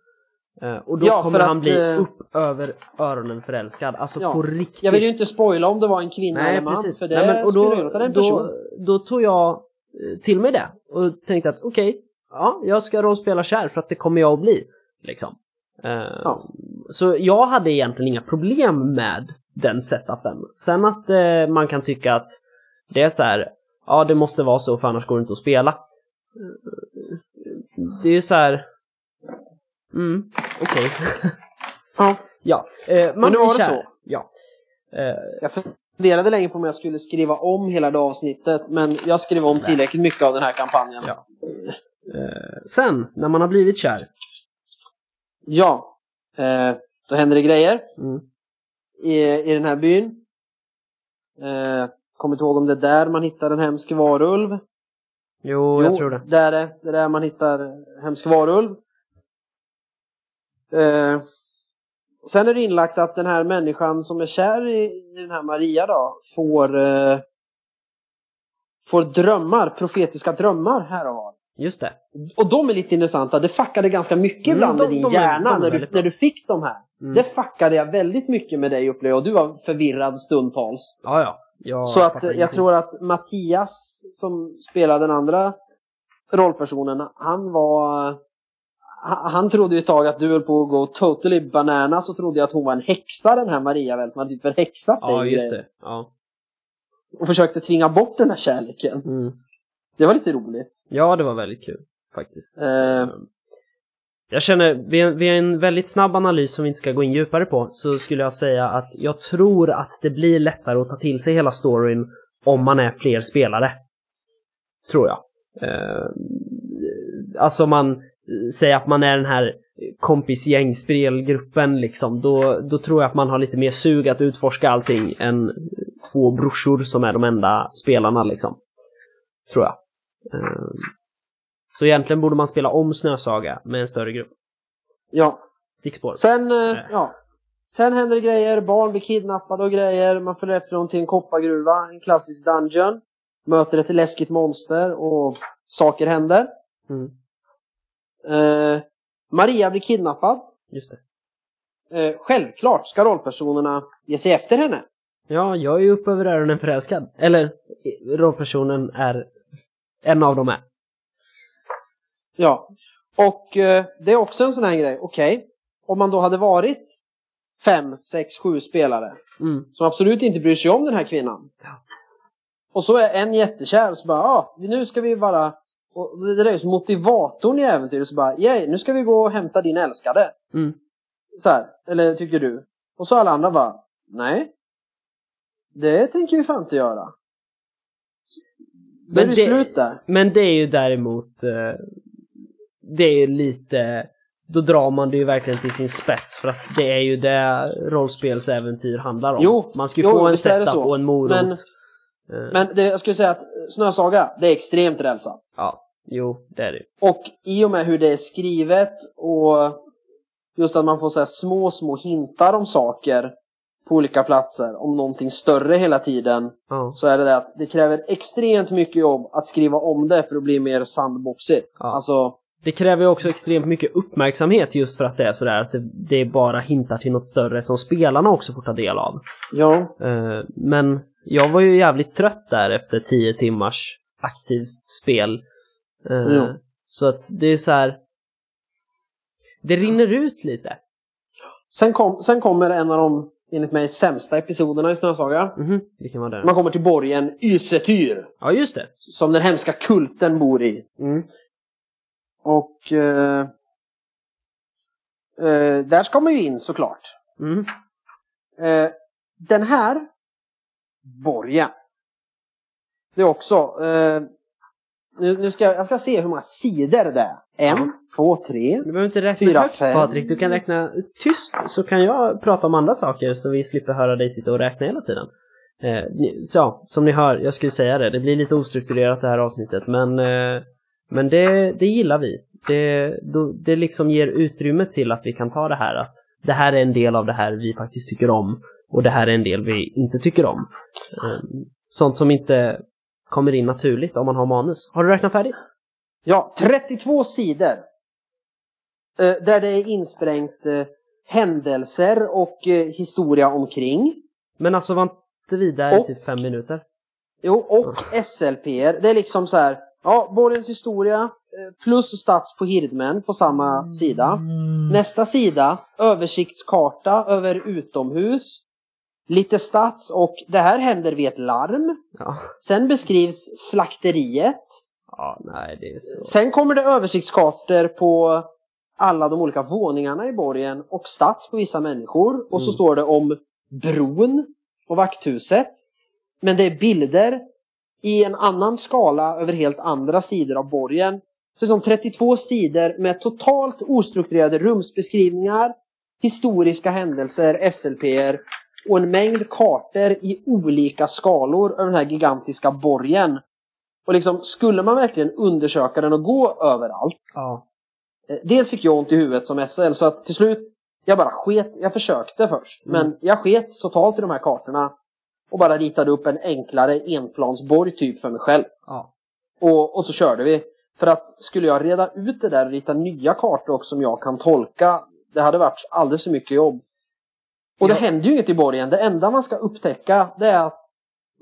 [SPEAKER 1] Eh, och då
[SPEAKER 2] Ja,
[SPEAKER 1] kommer han
[SPEAKER 2] att,
[SPEAKER 1] bli
[SPEAKER 2] eh,
[SPEAKER 1] upp över öronen förälskad. Alltså
[SPEAKER 2] Ja,
[SPEAKER 1] på riktigt.
[SPEAKER 2] Jag vill ju inte spoila om det var en kvinna
[SPEAKER 1] Nej,
[SPEAKER 2] eller man,
[SPEAKER 1] precis.
[SPEAKER 2] för det
[SPEAKER 1] Nej, men, och då,
[SPEAKER 2] låta en person.
[SPEAKER 1] då, då tog jag eh, till mig det och tänkte att okej, ja, jag ska rollspela kär för att det kommer jag att bli. Liksom. Eh,
[SPEAKER 2] Ja.
[SPEAKER 1] Så jag hade egentligen inga problem med den setupen. Sen att eh, man kan tycka att det är så här, ja det måste vara så för annars går det inte att spela. Det är ju så här, mm, okej.
[SPEAKER 2] Ja.
[SPEAKER 1] ja, eh, man
[SPEAKER 2] Men nu var det så.
[SPEAKER 1] Ja.
[SPEAKER 2] Jag funderade länge på om jag skulle skriva om hela det avsnittet, men jag skrev om tillräckligt mycket av den här kampanjen.
[SPEAKER 1] Ja. Sen, när man har blivit kär.
[SPEAKER 2] Ja. Eh, då händer det grejer
[SPEAKER 1] Mm.
[SPEAKER 2] i, i den här byn. Eh, kommer inte ihåg om det är där man hittar en hemsk varulv.
[SPEAKER 1] Jo, jag tror det.
[SPEAKER 2] Där är, det är där man hittar hemsk varulv. Eh, sen är det inlagt att den här människan som är kär i, i den här Maria då får eh, får drömmar, profetiska drömmar här och var.
[SPEAKER 1] Just det.
[SPEAKER 2] Och de är lite intressanta. Det fuckade ganska mycket
[SPEAKER 1] Mm,
[SPEAKER 2] ibland
[SPEAKER 1] de-
[SPEAKER 2] med din
[SPEAKER 1] de är-
[SPEAKER 2] hjärna
[SPEAKER 1] de är
[SPEAKER 2] när, du, när du fick de här.
[SPEAKER 1] Mm.
[SPEAKER 2] Det fuckade jag väldigt mycket med dig upplevde. Och du var förvirrad stundtals.
[SPEAKER 1] Ja, ja. Jag
[SPEAKER 2] Så att jag tror att Mattias som spelade den andra rollpersonen, han var... Han, trodde ju ett tag att du höll på att gå totally bananas och trodde att hon var en häxa den här Maria väl, som hade typ förhäxat dig.
[SPEAKER 1] Ja, just det. Ja.
[SPEAKER 2] Och försökte tvinga bort den här kärleken.
[SPEAKER 1] Mm.
[SPEAKER 2] Det var lite roligt.
[SPEAKER 1] ja, det var väldigt kul faktiskt.
[SPEAKER 2] Eh,
[SPEAKER 1] Jag känner, vid en, väldigt snabb analys som vi inte ska gå in djupare på, så skulle jag säga att jag tror att det blir lättare att ta till sig hela storyn om man är fler spelare. Tror jag. Eh, alltså man säger att man är den här kompisgängspelgruppen liksom, då, då tror jag att man har lite mer sug att utforska allting än två brorsor som är de enda spelarna liksom. Tror jag. Eh, så egentligen borde man spela om Snösaga med en större grupp.
[SPEAKER 2] ja.
[SPEAKER 1] Stickspår.
[SPEAKER 2] Sen, eh, ja. Sen händer det grejer, barn blir kidnappade och grejer. Man följer efter dem till en koppargruva, en klassisk dungeon. Möter ett läskigt monster och saker händer.
[SPEAKER 1] Mm,
[SPEAKER 2] Eh, Maria blir kidnappad.
[SPEAKER 1] just det.
[SPEAKER 2] Eh, självklart ska rollpersonerna ge sig efter henne.
[SPEAKER 1] Ja, jag är ju upp över öronen förälskad. Eller, eh, rollpersonen är... En av dem är.
[SPEAKER 2] Ja. Och eh, det är också en sån här grej. Okej, om man då hade varit fem, sex, sju spelare
[SPEAKER 1] Mm.
[SPEAKER 2] som absolut inte bryr sig om den här kvinnan.
[SPEAKER 1] Ja.
[SPEAKER 2] Och så är en jättekär och så bara, ja, nu ska vi bara... Och det där är ju som motivatorn i äventyret. Så bara, yay, nu ska vi gå och hämta din älskade.
[SPEAKER 1] Mm.
[SPEAKER 2] Så här, eller tycker du? Och så alla andra bara, nej. Det tänker vi fan inte göra. Då är
[SPEAKER 1] Men
[SPEAKER 2] det
[SPEAKER 1] det-
[SPEAKER 2] slut där.
[SPEAKER 1] Men det är ju däremot... eh, Det är ju lite... Då drar man det ju verkligen till sin spets för att det är ju det rollspelsäventyr handlar om.
[SPEAKER 2] Jo,
[SPEAKER 1] man ska ju
[SPEAKER 2] jo,
[SPEAKER 1] få en setup och en morot.
[SPEAKER 2] Men-
[SPEAKER 1] Eh,
[SPEAKER 2] Men det, jag skulle säga att Snösaga, det är extremt rälsat.
[SPEAKER 1] Ja, jo, det är det.
[SPEAKER 2] Och i och med hur det är skrivet och just att man får så små, små hintar om saker på olika platser, om någonting större hela tiden,
[SPEAKER 1] Ja.
[SPEAKER 2] så är det det att det kräver extremt mycket jobb att skriva om det för att bli mer sandboxigt.
[SPEAKER 1] Ja.
[SPEAKER 2] Alltså,
[SPEAKER 1] Det kräver också extremt mycket uppmärksamhet just för att det är sådär att det, det bara hintar till något större som spelarna också får ta del av.
[SPEAKER 2] ja.
[SPEAKER 1] Eh, men jag var ju jävligt trött där efter 10 timmars aktivt spel. Eh,
[SPEAKER 2] Ja.
[SPEAKER 1] Så att det är så här. Det rinner ut lite.
[SPEAKER 2] Sen, kom, sen kommer en av de, enligt mig, sämsta episoderna i Snösaga.
[SPEAKER 1] Mhm, vilken var det?
[SPEAKER 2] Man kommer till borgen Ysetyr,
[SPEAKER 1] Ja, just det.
[SPEAKER 2] som den hemska kulten bor i.
[SPEAKER 1] Mm.
[SPEAKER 2] Och eh, eh, där ska man ju in såklart.
[SPEAKER 1] Mm.
[SPEAKER 2] Eh, den här borgen. Det är också... Eh, nu, nu ska jag, jag ska se hur många sidor det är. En,
[SPEAKER 1] Ja.
[SPEAKER 2] två, tre.
[SPEAKER 1] Du behöver inte räkna
[SPEAKER 2] Fyra,
[SPEAKER 1] högt
[SPEAKER 2] fem.
[SPEAKER 1] Patrik. Du kan räkna tyst så kan jag prata om andra saker så vi slipper höra dig sitta och räkna hela tiden. Eh, så, som ni hör, jag skulle säga det. Det blir lite ostrukturerat det här avsnittet men, eh, men det, det gillar vi. Det, då, det liksom ger utrymme till att vi kan ta det här att det här är en del av det här vi faktiskt tycker om och det här är en del vi inte tycker om. Um, sånt som inte kommer in naturligt om man har manus. Har du räknat färdigt?
[SPEAKER 2] Ja, 32 sidor. Eh, där det är insprängt eh, händelser och eh, historia omkring.
[SPEAKER 1] Men alltså var inte vi där i typ fem minuter?
[SPEAKER 2] Jo, och SLPR. Det är liksom så här. Ja, borgens historia plus stats på Hirdmen på samma sida. Nästa sida, översiktskarta över utomhus. Lite stats och det här händer vid ett larm.
[SPEAKER 1] Ja.
[SPEAKER 2] Sen beskrivs slakteriet.
[SPEAKER 1] Ja, nej det är så.
[SPEAKER 2] Sen kommer det översiktskartor på alla de olika våningarna i borgen och stats på vissa människor. Och så
[SPEAKER 1] Mm.
[SPEAKER 2] står det om bron och vakthuset. Men det är bilder i en annan skala över helt andra sidor av borgen. Så som 32 sidor med totalt ostrukturerade rumsbeskrivningar, historiska händelser, SLPR och en mängd kartor i olika skalor över den här gigantiska borgen. Och liksom, skulle man verkligen undersöka den och gå överallt.
[SPEAKER 1] Ja.
[SPEAKER 2] eh, Dels fick jag ont i huvudet som SL så att till slut, jag bara sket. Jag försökte först,
[SPEAKER 1] Mm.
[SPEAKER 2] men jag sket totalt i de här kartorna. Och bara ritade upp en enklare enplansborg typ för mig själv.
[SPEAKER 1] Ja.
[SPEAKER 2] Och, och så körde vi. För att skulle jag reda ut det där och rita nya kartor också som jag kan tolka, det hade varit alldeles för mycket jobb. Och det
[SPEAKER 1] Ja.
[SPEAKER 2] händer ju inget i borgen. Det enda man ska upptäcka det är att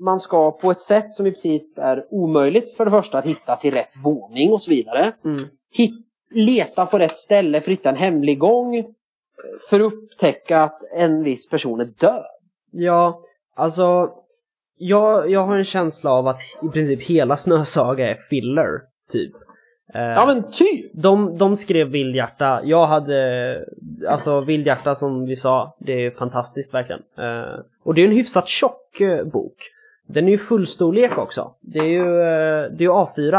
[SPEAKER 2] man ska på ett sätt som i princip är omöjligt för det första att hitta till rätt våning och så vidare.
[SPEAKER 1] Mm.
[SPEAKER 2] Hit, leta på rätt ställe för att hitta en hemlig gång. För att upptäcka att en viss person är död.
[SPEAKER 1] Ja, alltså jag, jag har en känsla av att i princip hela Snösaga är filler, typ. Eh,
[SPEAKER 2] Ja men typ!
[SPEAKER 1] de, de skrev Vildhjärta, jag hade, alltså Vildhjärta som vi sa, det är fantastiskt verkligen. Eh, och det är en hyfsat tjock eh, bok. Den är ju fullstorlek också. Det är ju, eh, det är ju A4.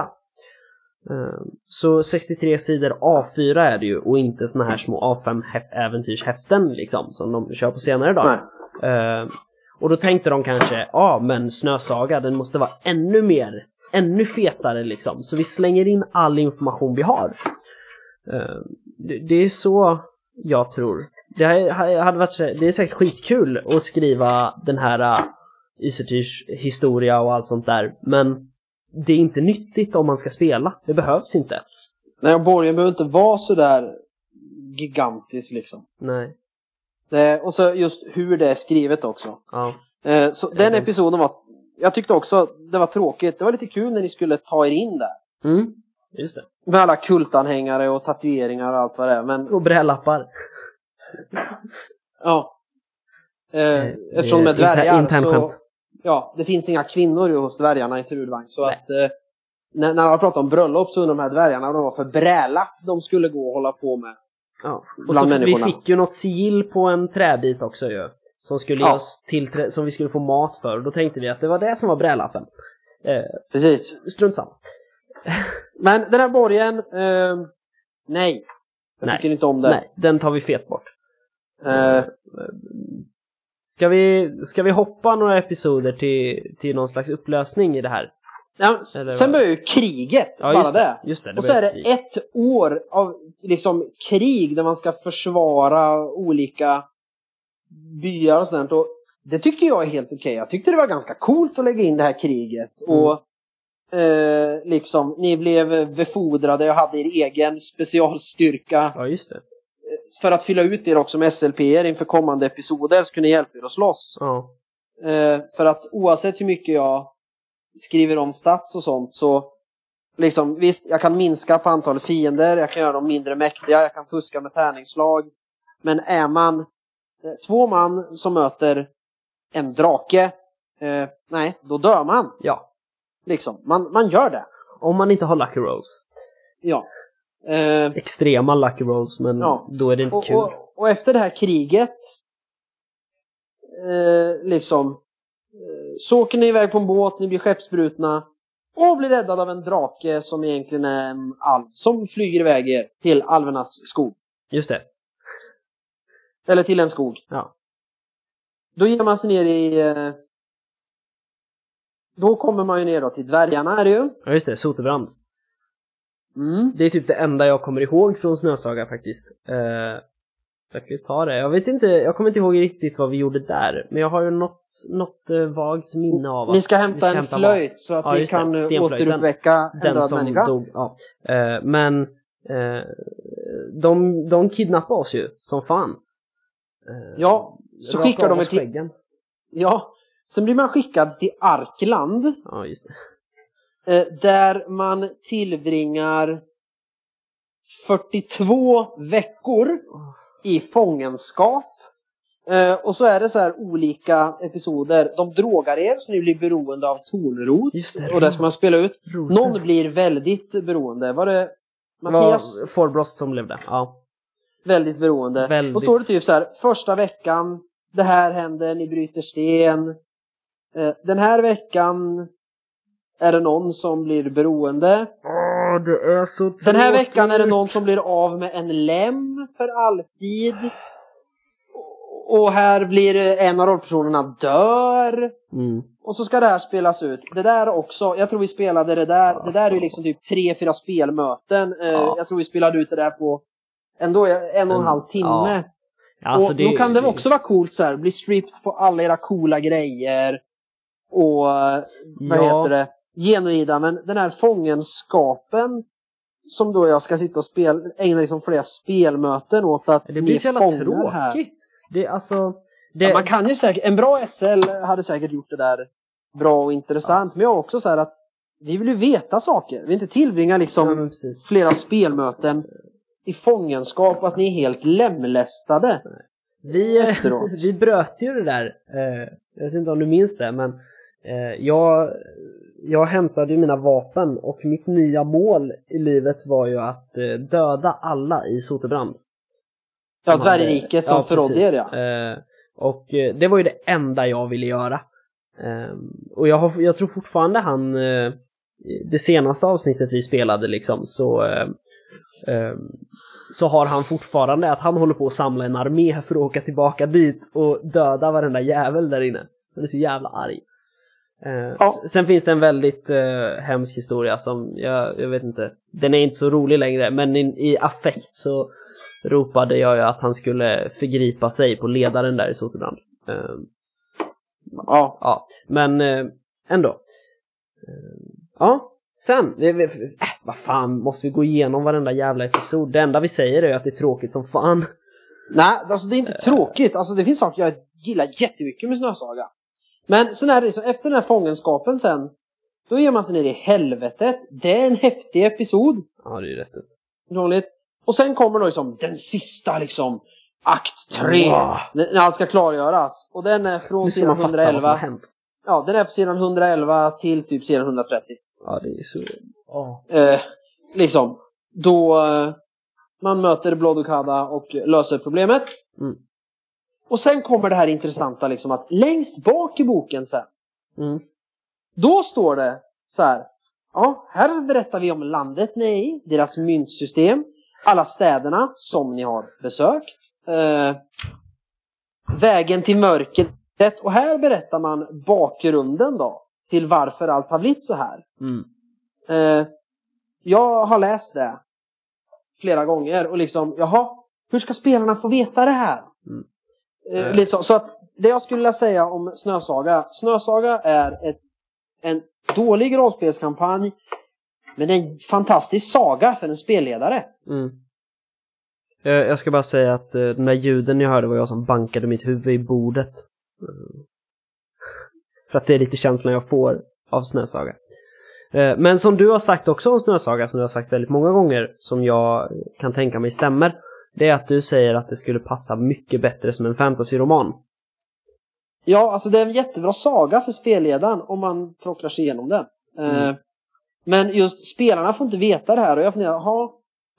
[SPEAKER 1] Eh, så 63 sidor A4 är det ju och inte såna här små A5 hä- äventyrshäften liksom som de kör på senare dagar. Eh, och då tänkte de kanske, ja men Snösaga den måste vara ännu mer, ännu fetare liksom. Så vi slänger in all information vi har. Eh, det, är så jag tror. Det ha- hade varit, det är säkert skitkul att skriva den här Ysertyrs historia och allt sånt där. Men det är inte nyttigt om man ska spela. Det behövs inte.
[SPEAKER 2] Nej, och borgen behöver inte vara så där gigantisk liksom.
[SPEAKER 1] Nej.
[SPEAKER 2] Det, och så just hur det är skrivet också.
[SPEAKER 1] Ja.
[SPEAKER 2] Eh, så den episoden var... Jag tyckte också det var tråkigt. Det var lite kul när ni skulle ta er in där.
[SPEAKER 1] Mm. Just det.
[SPEAKER 2] Med alla kultanhängare och tatueringar och allt vad det är. Men
[SPEAKER 1] Och brälappar.
[SPEAKER 2] ja. Eh,
[SPEAKER 1] Eh,
[SPEAKER 2] eftersom de är
[SPEAKER 1] är inter-
[SPEAKER 2] dvärgar så... Ja, det finns inga kvinnor ju hos dvärgarna i Trudvang. Så
[SPEAKER 1] Nej.
[SPEAKER 2] att... Eh, när, när alla pratar om bröllop så undrar de här dvärgarna vad det var för brälapp de skulle gå och hålla på med.
[SPEAKER 1] Ja. Och
[SPEAKER 2] Bland
[SPEAKER 1] så vi
[SPEAKER 2] människorna.
[SPEAKER 1] fick ju något sigill på en träbit också ju. Som skulle
[SPEAKER 2] Ja.
[SPEAKER 1] oss tillträ- som vi skulle få mat för. Och då tänkte vi att det var det som var brälappen. Eh,
[SPEAKER 2] Precis.
[SPEAKER 1] strunt samma.
[SPEAKER 2] Men den här borgen... Eh, nej. Jag
[SPEAKER 1] Nej.
[SPEAKER 2] tycker inte om den.
[SPEAKER 1] Nej, den tar vi fet bort.
[SPEAKER 2] Eh,
[SPEAKER 1] Ska vi, ska vi hoppa några episoder till, till någon slags upplösning i det här?
[SPEAKER 2] Ja,
[SPEAKER 1] Eller
[SPEAKER 2] sen börjar ju kriget,
[SPEAKER 1] Ja,
[SPEAKER 2] bara det.
[SPEAKER 1] det. Just det,
[SPEAKER 2] och så är det
[SPEAKER 1] krig.
[SPEAKER 2] ett år av liksom krig där man ska försvara olika byar och sådant. Och det tycker jag är helt okej. Jag tyckte det var ganska coolt att lägga in det här kriget.
[SPEAKER 1] Mm.
[SPEAKER 2] Och eh, liksom, ni blev befordrade och hade er egen specialstyrka.
[SPEAKER 1] Ja, just det.
[SPEAKER 2] För att fylla ut er också med SLPR inför kommande episoder så kunde hjälpa er att slåss.
[SPEAKER 1] Ja.
[SPEAKER 2] Eh, för att oavsett hur mycket jag skriver om stats och sånt så liksom visst, jag kan minska på antalet fiender, jag kan göra dem mindre mäktiga, jag kan fuska med tärningsslag. Men är man eh, två man som möter en drake, eh, nej, då dör man.
[SPEAKER 1] ja.
[SPEAKER 2] Liksom, man, man gör det.
[SPEAKER 1] Om man inte har lucky rolls.
[SPEAKER 2] Ja. Eh,
[SPEAKER 1] Extrema lucky rolls, men
[SPEAKER 2] Ja.
[SPEAKER 1] då är det inte
[SPEAKER 2] och,
[SPEAKER 1] kul.
[SPEAKER 2] och, och efter det här kriget eh, liksom eh, så åker ni iväg på en båt, ni blir skeppsbrutna och blir räddad av en drake som egentligen är en alv som flyger iväg er till alvernas skog.
[SPEAKER 1] Just det.
[SPEAKER 2] Eller till en skog.
[SPEAKER 1] Ja.
[SPEAKER 2] Då ger man sig ner i... Eh, då kommer man ju ner då till dvärgarna är det ju.
[SPEAKER 1] Ja, just det. Soterbrand.
[SPEAKER 2] Mm.
[SPEAKER 1] Det är typ det enda jag kommer ihåg från Snösaga faktiskt. Eh, jag kan ju ta det. Jag vet inte, jag kommer inte ihåg riktigt vad vi gjorde där. Men jag har ju något, något eh, vagt minne av
[SPEAKER 2] Ni ska
[SPEAKER 1] vi
[SPEAKER 2] hämta en
[SPEAKER 1] vad?
[SPEAKER 2] flöjt så att
[SPEAKER 1] Ja,
[SPEAKER 2] ni
[SPEAKER 1] just det.
[SPEAKER 2] kan eh, återuppväcka en
[SPEAKER 1] Den
[SPEAKER 2] död
[SPEAKER 1] som
[SPEAKER 2] människa.
[SPEAKER 1] dog. Ja. Eh, men eh, de, de kidnappade oss ju som fan. Eh,
[SPEAKER 2] Ja, så skickar de
[SPEAKER 1] oss
[SPEAKER 2] till... Ja, sen blir man skickad till Arkland.
[SPEAKER 1] Ja, just det.
[SPEAKER 2] Eh, där man tillbringar 42 veckor i fångenskap. Eh, och så är det så här olika episoder. De drogar er så ni blir beroende av tornrot.
[SPEAKER 1] Det.
[SPEAKER 2] Och det ska man spela ut.
[SPEAKER 1] Roten.
[SPEAKER 2] Någon blir väldigt beroende. Var det Mattias?
[SPEAKER 1] var Forbrost som blev det. Ja.
[SPEAKER 2] Väldigt beroende.
[SPEAKER 1] Väldigt.
[SPEAKER 2] Då står det typ så här. Första veckan. Det här händer. Ni bryter sten. Eh, den här veckan är det någon som blir beroende.
[SPEAKER 1] Åh, det är så
[SPEAKER 2] Den här
[SPEAKER 1] tråkigt.
[SPEAKER 2] veckan är det någon som blir av med en lem för alltid. Och här blir en av rollpersonerna dör.
[SPEAKER 1] Mm.
[SPEAKER 2] Och så ska det här spelas ut. Det där också, jag tror vi spelade det där, det där är ju liksom typ tre, fyra spelmöten. Eh,
[SPEAKER 1] Ja.
[SPEAKER 2] Jag tror vi spelade ut det där på ändå en och en halv timme.
[SPEAKER 1] Ja, Alltså,
[SPEAKER 2] och
[SPEAKER 1] det,
[SPEAKER 2] då kan det
[SPEAKER 1] det-
[SPEAKER 2] också vara coolt så här, bli stripped på alla era coola grejer. Och vad
[SPEAKER 1] Ja.
[SPEAKER 2] heter det? Genuida, men den här fångenskapen som då jag ska sitta och spela, ägna liksom flera spelmöten åt att
[SPEAKER 1] Det blir så jävla
[SPEAKER 2] här.
[SPEAKER 1] tråkigt. Det, alltså, det,
[SPEAKER 2] Ja, man kan ju säkert, en bra SL hade säkert gjort det där bra och intressant. Men jag har också så här att vi vill ju veta saker. Vi vill inte tillbringa liksom
[SPEAKER 1] ja,
[SPEAKER 2] flera spelmöten i fångenskap och att ni är helt lemlästade.
[SPEAKER 1] Vi,
[SPEAKER 2] efteråt.
[SPEAKER 1] vi bröt ju det där. Eh, jag vet inte om du minns det, men eh, jag, jag hämtade ju mina vapen och mitt nya mål i livet var ju att eh, döda alla i Sotebrand.
[SPEAKER 2] Ja, dvärgriket som förrådde er ja.
[SPEAKER 1] Eh, och eh, det var ju det enda jag ville göra. Eh, och jag, har, jag tror fortfarande han, eh, det senaste avsnittet vi spelade liksom, så, eh, eh, så har han fortfarande att han håller på att samla en armé för att åka tillbaka dit och döda varenda jävel där inne. Han är så jävla arg. Eh,
[SPEAKER 2] Ja.
[SPEAKER 1] Sen finns det en väldigt eh, hemsk historia som, jag, jag vet inte, den är inte så rolig längre, men i, i affekt så ropade jag ju att han skulle förgripa sig på ledaren där i Sotebrand. Eh,
[SPEAKER 2] ja.
[SPEAKER 1] ja, men eh, ändå. Ja, sen, vi, vi, äh, vad fan, måste vi gå igenom varenda jävla episod? Det enda vi säger är att det är tråkigt som fan.
[SPEAKER 2] Nej, alltså det är inte tråkigt. Alltså det finns saker jag gillar jättemycket med Snösaga. Men sen är det liksom, efter den här fångenskapen sen, då ger man sig ner i helvetet. Det är en häftig episod.
[SPEAKER 1] Ja, det är rätt.
[SPEAKER 2] Roligt. Och sen kommer då liksom den sista liksom, akt 3.
[SPEAKER 1] Wow.
[SPEAKER 2] När allt ska klargöras. Och den är från sidan
[SPEAKER 1] man fatta vad som har
[SPEAKER 2] 111.
[SPEAKER 1] hänt.
[SPEAKER 2] Ja, den är från sidan 111 till typ sidan 130.
[SPEAKER 1] Ja, det är så... Ja.
[SPEAKER 2] Eh, liksom. Då eh, man möter Blodokada och löser problemet.
[SPEAKER 1] Mm.
[SPEAKER 2] Och sen kommer det här intressanta liksom att längst bak i boken sen.
[SPEAKER 1] Mm.
[SPEAKER 2] Då står det så här. Ja, här berättar vi om landet ni är i, deras myntsystem, alla städerna som ni har besökt, eh, vägen till mörkret och här berättar man bakgrunden då till varför allt har blivit så här.
[SPEAKER 1] Mm.
[SPEAKER 2] Eh, jag har läst det flera gånger och liksom, jaha, hur ska spelarna få veta det här?
[SPEAKER 1] Mm.
[SPEAKER 2] Eh, så, så att det jag skulle vilja säga om Snösaga, Snösaga är ett, en dålig rollspelskampanj men en fantastisk saga för en spelledare.
[SPEAKER 1] Mm. Eh, Jag ska bara säga att eh, de där ljuden jag hörde var jag som bankade mitt huvud i bordet. För att det är lite känslan jag får av Snösaga. Eh, Men som du har sagt också om Snösaga, som du har sagt väldigt många gånger, som jag kan tänka mig stämmer, det är att du säger att det skulle passa mycket bättre som en fantasyroman.
[SPEAKER 2] Ja, alltså det är en jättebra saga för spelledaren om man tråcklar sig igenom den. Eh,
[SPEAKER 1] Mm.
[SPEAKER 2] Men just spelarna får inte veta det här och jag funderar, jaha,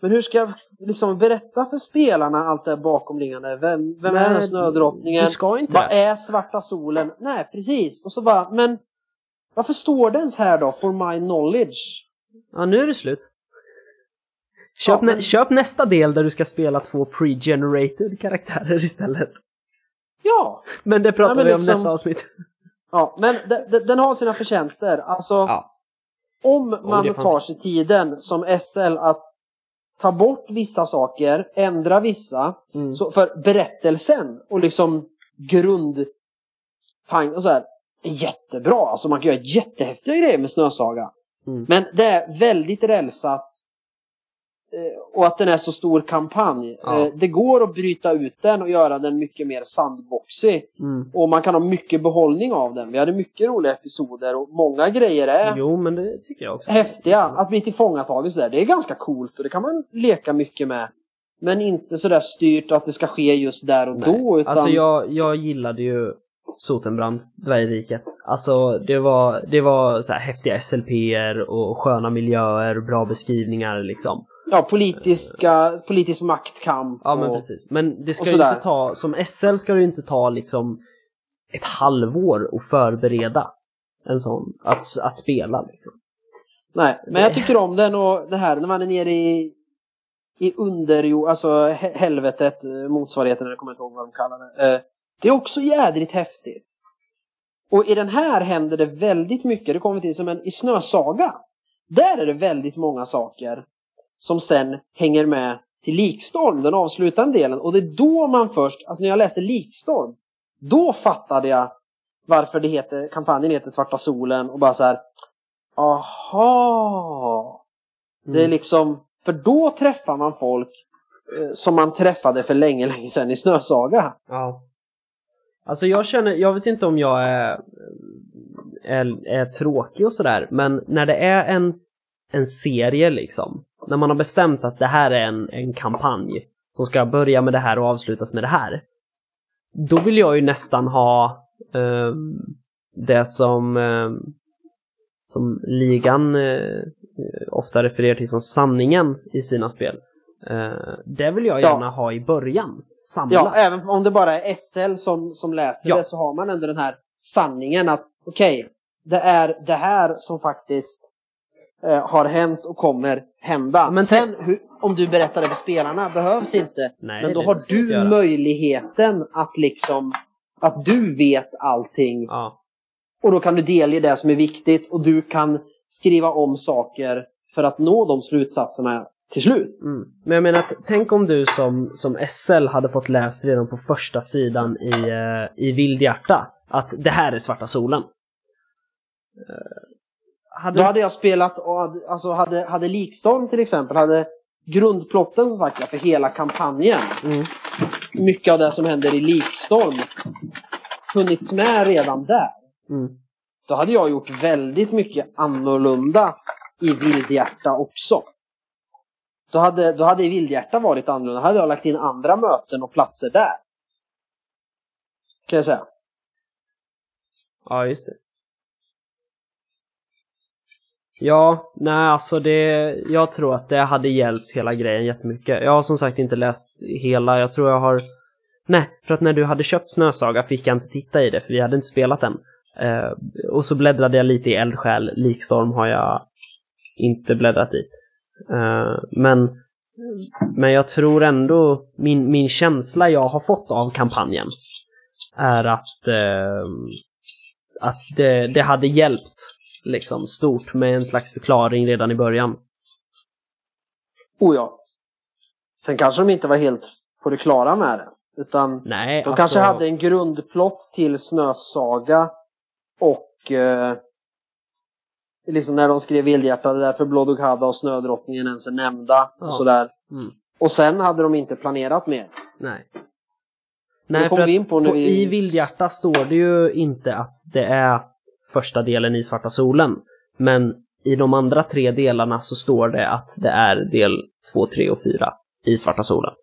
[SPEAKER 2] men hur ska jag liksom berätta för spelarna allt det här bakomliggande? Vem, vem är den här snödrottningen?
[SPEAKER 1] Du ska inte
[SPEAKER 2] Vad är svarta solen? Nej, precis. Och så bara, men varför står det ens här då? For my knowledge.
[SPEAKER 1] Ja, nu är det slut. Köp,
[SPEAKER 2] Ja, men-
[SPEAKER 1] nä- köp nästa del där du ska spela två pre-generated karaktärer istället.
[SPEAKER 2] Ja,
[SPEAKER 1] Men det pratar
[SPEAKER 2] Ja, men
[SPEAKER 1] vi om
[SPEAKER 2] liksom-
[SPEAKER 1] nästa avsnitt.
[SPEAKER 2] ja men de, de, den har sina förtjänster. Alltså,
[SPEAKER 1] Ja.
[SPEAKER 2] om man
[SPEAKER 1] fanns-
[SPEAKER 2] tar sig tiden som SL att ta bort vissa saker, ändra vissa,
[SPEAKER 1] Mm.
[SPEAKER 2] så för berättelsen och liksom grund och så här, är jättebra. Alltså man kan göra jättehäftiga grejer med Snösaga.
[SPEAKER 1] Mm.
[SPEAKER 2] Men det är väldigt rälsat. Eh, Och att den är så stor kampanj.
[SPEAKER 1] Ja.
[SPEAKER 2] Eh, Det går att bryta ut den och göra den mycket mer sandboxig.
[SPEAKER 1] Mm.
[SPEAKER 2] Och man kan ha mycket behållning av den. Vi hade mycket roliga episoder och många grejer är
[SPEAKER 1] Jo, men det tycker jag också.
[SPEAKER 2] häftiga. Att bli tillfångatagen sådär, det är ganska coolt och det kan man leka mycket med. Men inte sådär styrt att det ska ske just där och
[SPEAKER 1] Nej.
[SPEAKER 2] då. Utan...
[SPEAKER 1] Alltså jag, jag gillade ju Sotenbrand, Dvärgriket. Alltså det var, det var så här häftiga SLP'er och sköna miljöer, bra beskrivningar liksom.
[SPEAKER 2] Ja, politiska, politisk maktkamp.
[SPEAKER 1] Ja men
[SPEAKER 2] och...
[SPEAKER 1] precis. Men det ska ju inte ta, som SL ska det ju inte ta liksom ett halvår att förbereda en sån, att, att spela liksom.
[SPEAKER 2] Nej, men jag tycker om den och det här när man är nere i, i underjord, alltså he- helvetet, eh, motsvarigheten, jag kommer inte ihåg vad de kallar det. Eh, Det är också jädrigt häftigt. Och i den här händer det väldigt mycket, det kommer till som en i Snösaga. Där är det väldigt många saker som sen hänger med till Likstorm, den avslutande delen. Och det är då man först, alltså när jag läste Likstorm, då fattade jag varför det heter, kampanjen heter Svarta solen och bara så här. Aha! Det är
[SPEAKER 1] Mm.
[SPEAKER 2] liksom, för då träffar man folk eh, som man träffade för länge, länge sedan i Snösaga.
[SPEAKER 1] Ja. Alltså jag känner, jag vet inte om jag är, är, är tråkig och sådär, men när det är en, en serie liksom, när man har bestämt att det här är en, en kampanj som ska börja med det här och avslutas med det här. Då vill jag ju nästan ha ehm, det som, ehm, som ligan eh, ofta refererar till som sanningen i sina spel. Eh, det vill jag
[SPEAKER 2] Ja.
[SPEAKER 1] gärna ha i början, samlat.
[SPEAKER 2] Ja, även om det bara är SL som, som läser
[SPEAKER 1] Ja.
[SPEAKER 2] det så har man ändå den här sanningen att okej, det är det här som faktiskt eh, har hänt och kommer hända.
[SPEAKER 1] Men
[SPEAKER 2] Sen hur, om du berättar det för spelarna behövs inte.
[SPEAKER 1] Nej,
[SPEAKER 2] men då har du möjligheten att liksom att du vet allting
[SPEAKER 1] Ja.
[SPEAKER 2] och då kan du delge det som är viktigt och du kan skriva om saker för att nå de slutsatserna till slut.
[SPEAKER 1] Mm. Men jag menar, att, tänk om du som, som SL hade fått läst redan på första sidan i, uh, i Vildhjärta att det här är Svarta solen. Hade,
[SPEAKER 2] Då hade jag spelat, och hade- alltså hade, hade Likstorm till exempel, hade grundplotten som sagt för hela kampanjen,
[SPEAKER 1] mm.
[SPEAKER 2] mycket av det som händer i Likstorm, funnits med redan där.
[SPEAKER 1] Mm.
[SPEAKER 2] Då hade jag gjort väldigt mycket annorlunda i Vildhjärta också. Då hade, då hade Vildhjärta varit annorlunda. Då hade jag lagt in andra möten och platser där. Kan jag säga.
[SPEAKER 1] Ja, just det. Ja, nej alltså det, jag tror att det hade hjälpt hela grejen jättemycket. Jag har som sagt inte läst hela, jag tror jag har Nej, för att när du hade köpt Snösaga fick jag inte titta i det för vi hade inte spelat den. Eh, och så bläddrade jag lite i Eldsjäl, Likstorm har jag inte bläddrat i. Eh, men, men jag tror ändå, min, min känsla jag har fått av kampanjen är att, eh, att det, det hade hjälpt liksom stort med en slags förklaring redan i början.
[SPEAKER 2] Oh ja. Sen kanske de inte var helt på det klara med det. Utan
[SPEAKER 1] Nej,
[SPEAKER 2] de
[SPEAKER 1] alltså,
[SPEAKER 2] kanske hade en grundplott till Snösaga och eh, liksom när de skrev Vildhjärta, det är därför Blod Hada och Snödrottningen ens är nämnda
[SPEAKER 1] Ja.
[SPEAKER 2] och sådär.
[SPEAKER 1] Mm.
[SPEAKER 2] Och sen hade de inte planerat mer.
[SPEAKER 1] Nej. Nej, för
[SPEAKER 2] vi
[SPEAKER 1] att
[SPEAKER 2] in på
[SPEAKER 1] på,
[SPEAKER 2] vi-
[SPEAKER 1] i Vildhjärta står det ju inte att det är första delen i Svarta solen. Men i de andra tre delarna så står det att det är del 2, 3 och 4 i Svarta solen.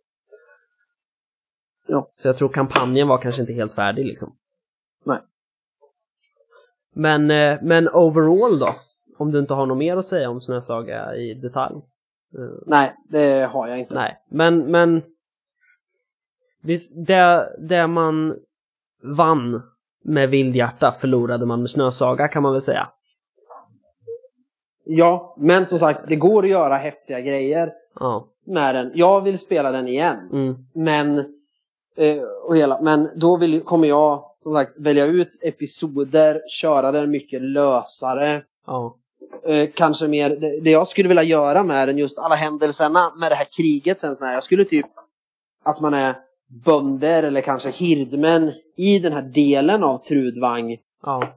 [SPEAKER 2] Ja.
[SPEAKER 1] Så jag tror kampanjen var kanske inte helt färdig liksom.
[SPEAKER 2] Nej.
[SPEAKER 1] Men, eh, men overall då? Om du inte har något mer att säga om Snösaga i detalj? Eh,
[SPEAKER 2] Nej, det har jag inte.
[SPEAKER 1] Nej, men, men det, det man vann med Vildhjärta förlorade man med Snösaga kan man väl säga.
[SPEAKER 2] Ja, men som sagt, det går att göra häftiga grejer
[SPEAKER 1] Ja.
[SPEAKER 2] med den. Jag vill spela den igen.
[SPEAKER 1] Mm.
[SPEAKER 2] Men, eh, och hela, men då vill, kommer jag som sagt välja ut episoder, köra den mycket lösare.
[SPEAKER 1] Ja.
[SPEAKER 2] eh, kanske mer, det, det jag skulle vilja göra med den, just alla händelserna med det här kriget sen, så här, jag skulle typ att man är bönder eller kanske hirdmän i den här delen av Trudvang
[SPEAKER 1] Ja.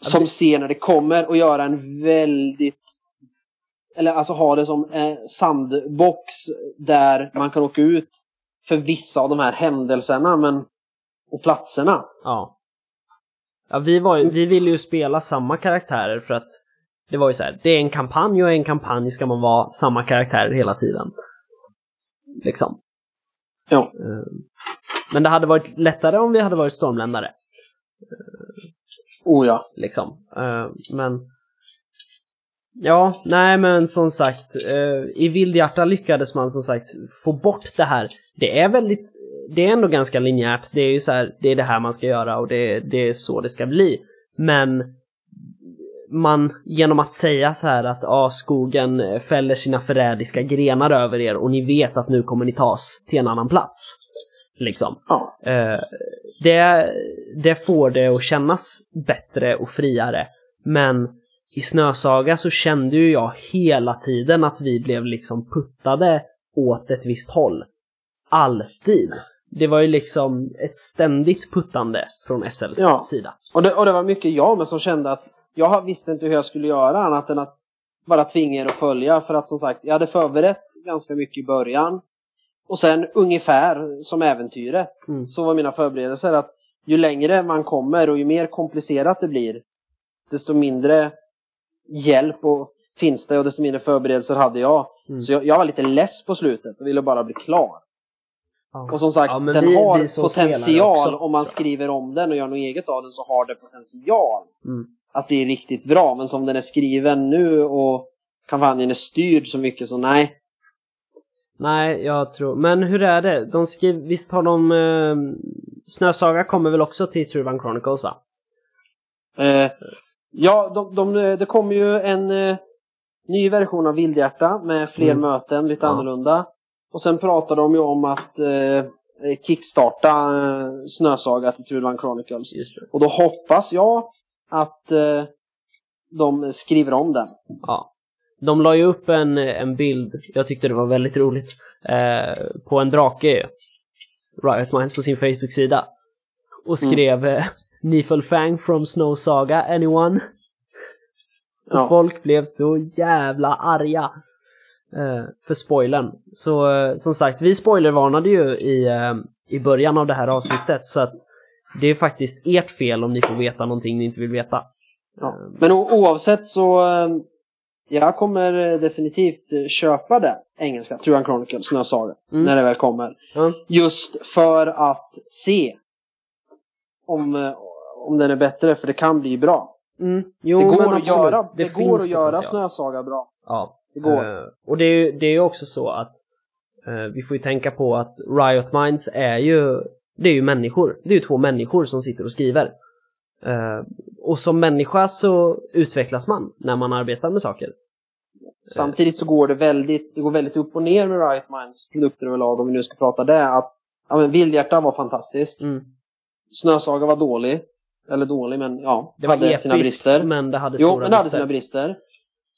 [SPEAKER 2] som ser när det kommer och göra en väldigt eller alltså ha det som eh, sandbox där man kan åka ut för vissa av de här händelserna men och platserna.
[SPEAKER 1] Ja. Ja, vi, var, ju- vi ville ju spela samma karaktärer för att det var ju så här, det är en kampanj och i en kampanj ska man vara samma karaktärer hela tiden. Liksom.
[SPEAKER 2] Ja.
[SPEAKER 1] Eh, Men det hade varit lättare om vi hade varit stormländare.
[SPEAKER 2] Oh ja.
[SPEAKER 1] Liksom. Eh, Men Ja, nej men som sagt, eh, i Vildhjärta lyckades man som sagt få bort det här. Det är väldigt, det är ändå ganska linjärt. Det är ju så här, det är det här man ska göra och det, det är så det ska bli. Men man, genom att säga så här att ah, skogen fäller sina förrädiska grenar över er och ni vet att nu kommer ni tas till en annan plats. Liksom.
[SPEAKER 2] Ja.
[SPEAKER 1] Eh, det, det får det att kännas bättre och friare. Men i Snösaga så kände ju jag hela tiden att vi blev liksom puttade åt ett visst håll. Alltid. Det var ju liksom ett ständigt puttande från SLs
[SPEAKER 2] Ja.
[SPEAKER 1] sida.
[SPEAKER 2] Och det, och det var mycket jag men som kände att jag visste inte hur jag skulle göra annat än att bara tvinga er att följa för att som sagt jag hade förberett ganska mycket i början. Och sen ungefär som äventyret
[SPEAKER 1] Mm.
[SPEAKER 2] så var mina förberedelser att ju längre man kommer och ju mer komplicerat det blir desto mindre hjälp och finns det och desto mindre förberedelser hade jag.
[SPEAKER 1] Mm.
[SPEAKER 2] Så jag, jag var lite less på slutet och ville bara bli klar.
[SPEAKER 1] Ja.
[SPEAKER 2] Och som sagt,
[SPEAKER 1] Ja,
[SPEAKER 2] den
[SPEAKER 1] vi-
[SPEAKER 2] har
[SPEAKER 1] vi
[SPEAKER 2] potential
[SPEAKER 1] också,
[SPEAKER 2] om man skriver om den och gör något eget av den så har det potential
[SPEAKER 1] Mm.
[SPEAKER 2] Att bli riktigt bra. Men som den är skriven nu och kampanjen är styrd så mycket så nej.
[SPEAKER 1] Nej, jag tror... Men hur är det? De skriv... Visst har de... Eh... Snösaga kommer väl också till Truvan Chronicles va?
[SPEAKER 2] Eh, ja, de, de, det kommer ju en eh, ny version av Vildhjärta med fler
[SPEAKER 1] Mm.
[SPEAKER 2] möten, lite
[SPEAKER 1] Ja.
[SPEAKER 2] annorlunda. Och sen pratar de ju om att eh, kickstarta eh, Snösaga till Trudvang Chronicles.
[SPEAKER 1] Det.
[SPEAKER 2] Och då hoppas jag att eh, de skriver om den.
[SPEAKER 1] Ja. De la ju upp en, en bild, jag tyckte det var väldigt roligt, eh, på en drake, Riot Minds på sin Facebook-sida. Och skrev mm. Niflfang from Snow Saga, anyone? Och
[SPEAKER 2] Ja.
[SPEAKER 1] folk blev så jävla arga eh, för spoilern. Så eh, som sagt, vi spoilervarnade ju i, eh, i början av det här avsnittet så att det är faktiskt ert fel om ni får veta någonting ni inte vill veta.
[SPEAKER 2] Ja. Men o- oavsett så eh, jag kommer eh, definitivt eh, köpa det engelska, Truan Chronicles, Snösaga,
[SPEAKER 1] Mm.
[SPEAKER 2] när det väl kommer.
[SPEAKER 1] Ja.
[SPEAKER 2] Just för att se om, eh, om den är bättre, för det kan bli bra.
[SPEAKER 1] Mm. Jo,
[SPEAKER 2] det går
[SPEAKER 1] men
[SPEAKER 2] att göra, det
[SPEAKER 1] finns
[SPEAKER 2] går att göra. Snösaga bra.
[SPEAKER 1] Ja.
[SPEAKER 2] Det går.
[SPEAKER 1] Eh, och det är ju det är också så att eh, vi får ju tänka på att Riot Minds är ju det är ju människor. Det är ju två människor som sitter och skriver. Eh, och som människa så utvecklas man när man arbetar med saker.
[SPEAKER 2] Samtidigt så går det väldigt, det går väldigt upp och ner med Riot Minds produkter överlag, om vi nu ska prata det. Att, ja men Vildhjärta var fantastisk.
[SPEAKER 1] Mm.
[SPEAKER 2] Snösaga var dålig. Eller dålig, men ja.
[SPEAKER 1] Det var
[SPEAKER 2] hade
[SPEAKER 1] episkt
[SPEAKER 2] sina brister.
[SPEAKER 1] men det hade
[SPEAKER 2] Jo,
[SPEAKER 1] stora
[SPEAKER 2] men det hade
[SPEAKER 1] brister.
[SPEAKER 2] sina brister.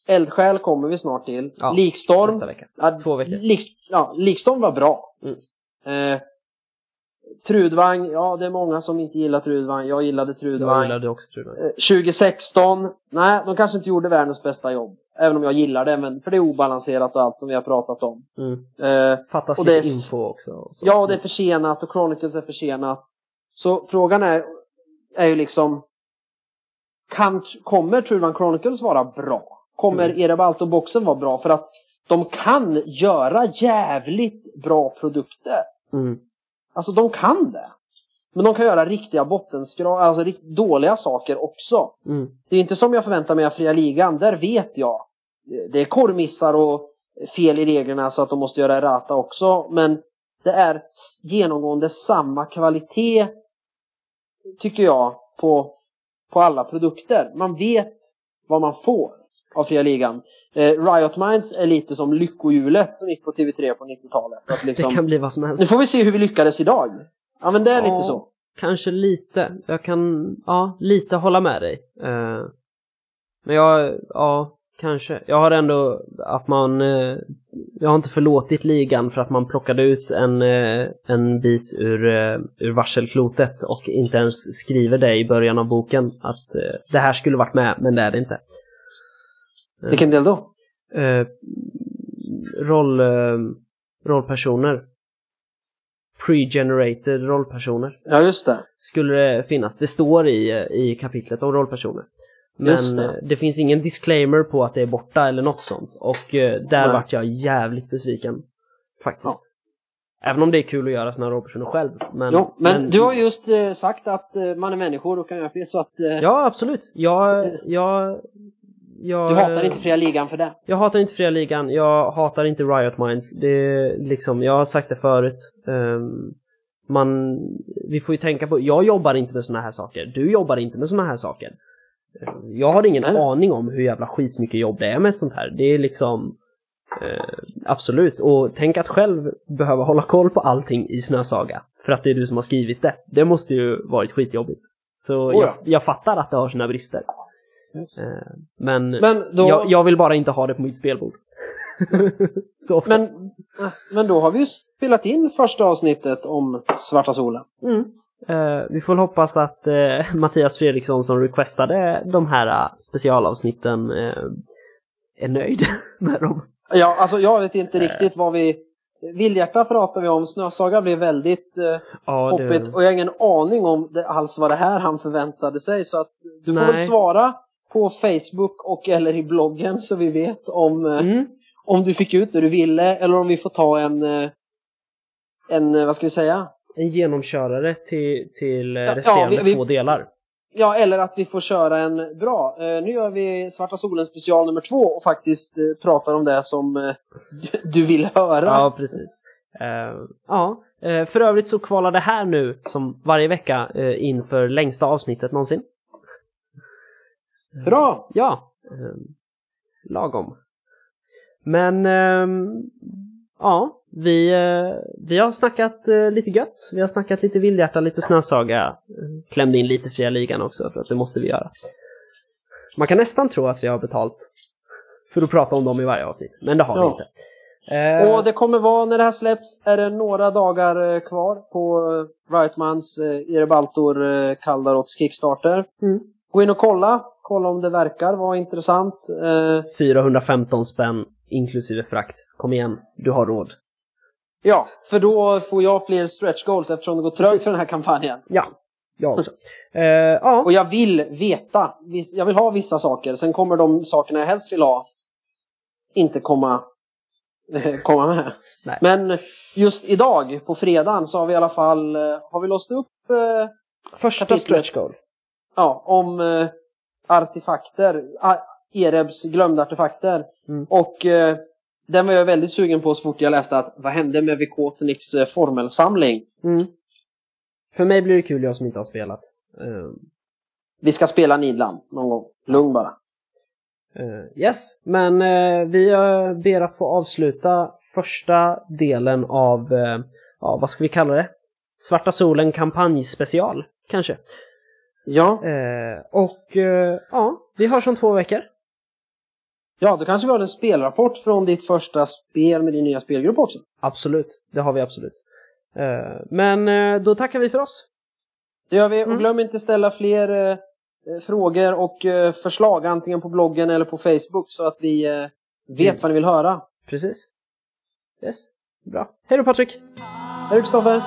[SPEAKER 2] Eldsjäl kommer vi snart till.
[SPEAKER 1] Ja,
[SPEAKER 2] Likstorm.
[SPEAKER 1] Nästa vecka. Två veckor.
[SPEAKER 2] Lik, ja, Likstorm var bra.
[SPEAKER 1] Mm.
[SPEAKER 2] Eh, Trudvang, ja det är många som inte gillar Trudvang. Jag gillade
[SPEAKER 1] Jag
[SPEAKER 2] Trudvang.
[SPEAKER 1] gillade också tror jag.
[SPEAKER 2] Eh, 2016, nej de kanske inte gjorde världens bästa jobb. Även om jag gillar det, men för det är obalanserat och allt som vi har pratat om.
[SPEAKER 1] Mm.
[SPEAKER 2] Eh,
[SPEAKER 1] Fattas
[SPEAKER 2] Och
[SPEAKER 1] lite
[SPEAKER 2] är
[SPEAKER 1] info också. och
[SPEAKER 2] ja, det är försenat och Chronicles är försenat. Så frågan är, är ju liksom, kan, kommer Trudvang Chronicles vara bra? Kommer
[SPEAKER 1] Mm.
[SPEAKER 2] Erebalto-boxen vara bra? För att de kan göra jävligt bra produkter.
[SPEAKER 1] Mm.
[SPEAKER 2] Alltså de kan det. Men de kan göra riktiga bottenskrap, alltså rikt- dåliga saker också.
[SPEAKER 1] Mm.
[SPEAKER 2] Det är inte som jag förväntar mig av fria ligan. Där vet jag. Det är korvmissar och fel i reglerna så att de måste göra errata också. Men det är genomgående samma kvalitet, tycker jag, på, på alla produkter. Man vet vad man får av fria ligan. Eh, Riot Minds är lite som lyckohjulet som gick på TV3 på 90-talet. Att
[SPEAKER 1] Det
[SPEAKER 2] liksom,
[SPEAKER 1] kan bli vad som helst.
[SPEAKER 2] nu får vi se hur vi lyckades idag. Ja men det är
[SPEAKER 1] Ja.
[SPEAKER 2] lite så.
[SPEAKER 1] Kanske lite. Jag kan, ja, lite hålla med dig. Eh, men jag, ja, kanske. Jag har ändå att man... Eh, jag har inte förlåtit ligan för att man plockade ut en, eh, en bit ur, eh, ur varselklotet och inte ens skriver det i början av boken att eh, det här skulle varit med, men det är det inte.
[SPEAKER 2] Vilken del då?
[SPEAKER 1] Eh, roll, eh, rollpersoner. Pre-generated rollpersoner
[SPEAKER 2] Ja, just det.
[SPEAKER 1] skulle det finnas. Det står i, eh, i kapitlet om rollpersoner. Men
[SPEAKER 2] det.
[SPEAKER 1] det. det finns ingen disclaimer på att det är borta eller något sånt. Och eh, där
[SPEAKER 2] Nej.
[SPEAKER 1] vart jag jävligt besviken. Faktiskt. Även om det är kul att göra såna rollpersoner själv. Men,
[SPEAKER 2] Jo, men, du har just eh, sagt att eh, man är människor och kan göra fel så att eh,
[SPEAKER 1] Ja, absolut. Jag, jag, jag,
[SPEAKER 2] du hatar inte fria ligan för det.
[SPEAKER 1] Jag hatar inte fria ligan. Jag hatar inte Riot Minds. Det är liksom, jag har sagt det förut. Ehm, man, vi får ju tänka på, jag jobbar inte med såna här saker. Du jobbar inte med såna här saker. Ehm, Jag har ingen
[SPEAKER 2] Nej.
[SPEAKER 1] aning om hur jävla skitmycket jobb det är med ett sånt här. Det är liksom eh, Absolut, och tänk att själv behöva hålla koll på allting i Snösaga. För att det är du som har skrivit det. Det måste ju varit skitjobbigt. Så
[SPEAKER 2] Oh
[SPEAKER 1] jag,
[SPEAKER 2] ja.
[SPEAKER 1] jag fattar att det har sina brister. Eh, Men,
[SPEAKER 2] Men då,
[SPEAKER 1] jag, jag vill bara inte ha det på mitt spelbord.
[SPEAKER 2] Men, eh, men då har vi ju spelat in första avsnittet om Svarta solen.
[SPEAKER 1] Mm. Eh, vi får hoppas att eh, Mattias Fredriksson som requestade de här eh, specialavsnitten är nöjd med dem.
[SPEAKER 2] Ja, alltså jag vet inte riktigt vad vi... Vildhjärta pratar vi om, Snösaga blev väldigt eh,
[SPEAKER 1] Ja,
[SPEAKER 2] hoppigt och jag har ingen aning om det alls vad det här han förväntade sig så att du får
[SPEAKER 1] Nej.
[SPEAKER 2] väl svara på Facebook och eller i bloggen så vi vet om, eh,
[SPEAKER 1] Mm.
[SPEAKER 2] om du fick ut det du ville eller om vi får ta en, eh, en eh, vad ska vi säga?
[SPEAKER 1] En genomkörare till, till eh,
[SPEAKER 2] Ja,
[SPEAKER 1] resterande
[SPEAKER 2] vi- vi-
[SPEAKER 1] två delar.
[SPEAKER 2] Ja, eller att vi får köra en bra. Nu gör vi Svarta solen special nummer två och faktiskt pratar om det som du, vill höra.
[SPEAKER 1] Ja, precis. Eh, ja, eh, för övrigt så kvalar det här nu som varje vecka uh, inför längsta avsnittet någonsin.
[SPEAKER 2] Bra!
[SPEAKER 1] Ja, eh, lagom. Men ehm, ja, vi, eh, vi har snackat eh, lite gött. Vi har snackat lite vildhjärta, lite snösaga. Eh, Klämde in lite fria ligan också för att det måste vi göra. Man kan nästan tro att vi har betalt för att prata om dem i varje avsnitt, men det har vi
[SPEAKER 2] Ja.
[SPEAKER 1] inte. Eh,
[SPEAKER 2] Och det kommer vara, när det här släpps, är det några dagar eh, kvar på eh, Rightmans eh, Erebaltor eh, Kaldarots Kickstarter.
[SPEAKER 1] Mm.
[SPEAKER 2] Gå in och kolla. Kolla om det verkar vara intressant. Eh,
[SPEAKER 1] 415 spänn inklusive frakt. Kom igen, du har råd.
[SPEAKER 2] ja, för då får jag fler stretch goals eftersom det går trögt
[SPEAKER 1] Precis.
[SPEAKER 2] för den här kampanjen.
[SPEAKER 1] Ja, jag också. Eh, ja,
[SPEAKER 2] Och jag vill veta. Jag vill ha vissa saker. Sen kommer de sakerna jag helst vill ha inte komma, komma med.
[SPEAKER 1] Nej.
[SPEAKER 2] Men just idag, på fredagen, så har vi i alla fall eh, har vi låst upp eh,
[SPEAKER 1] första
[SPEAKER 2] kapitlet.
[SPEAKER 1] stretch goal.
[SPEAKER 2] ja, om eh, artefakter. Erebs glömda artefakter.
[SPEAKER 1] Mm.
[SPEAKER 2] Och eh, den var jag väldigt sugen på så fort jag läste att vad hände med Vikotniks eh, formelsamling?
[SPEAKER 1] Mm. För mig blir det kul, jag som inte har spelat. Eh,
[SPEAKER 2] Vi ska spela Nidland någon gång. Lugn bara.
[SPEAKER 1] Eh, yes, men eh, vi ber att få avsluta första delen av, ja vad ska vi kalla det? Svarta solen kampanjspecial, kanske.
[SPEAKER 2] Ja,
[SPEAKER 1] Eh, och eh, ja, vi hörs om två veckor.
[SPEAKER 2] ja, då kanske vi har en spelrapport från ditt första spel med din nya spelgrupp också.
[SPEAKER 1] Absolut, det har vi absolut. Eh, men eh, då tackar vi för oss.
[SPEAKER 2] Det gör vi.
[SPEAKER 1] Mm.
[SPEAKER 2] Och glöm inte ställa fler eh, eh, frågor och förslag antingen på bloggen eller på Facebook så att vi vet
[SPEAKER 1] Mm.
[SPEAKER 2] vad ni vill höra.
[SPEAKER 1] Precis. Yes, bra. Hej då Patrik!
[SPEAKER 2] Hej Kristoffer!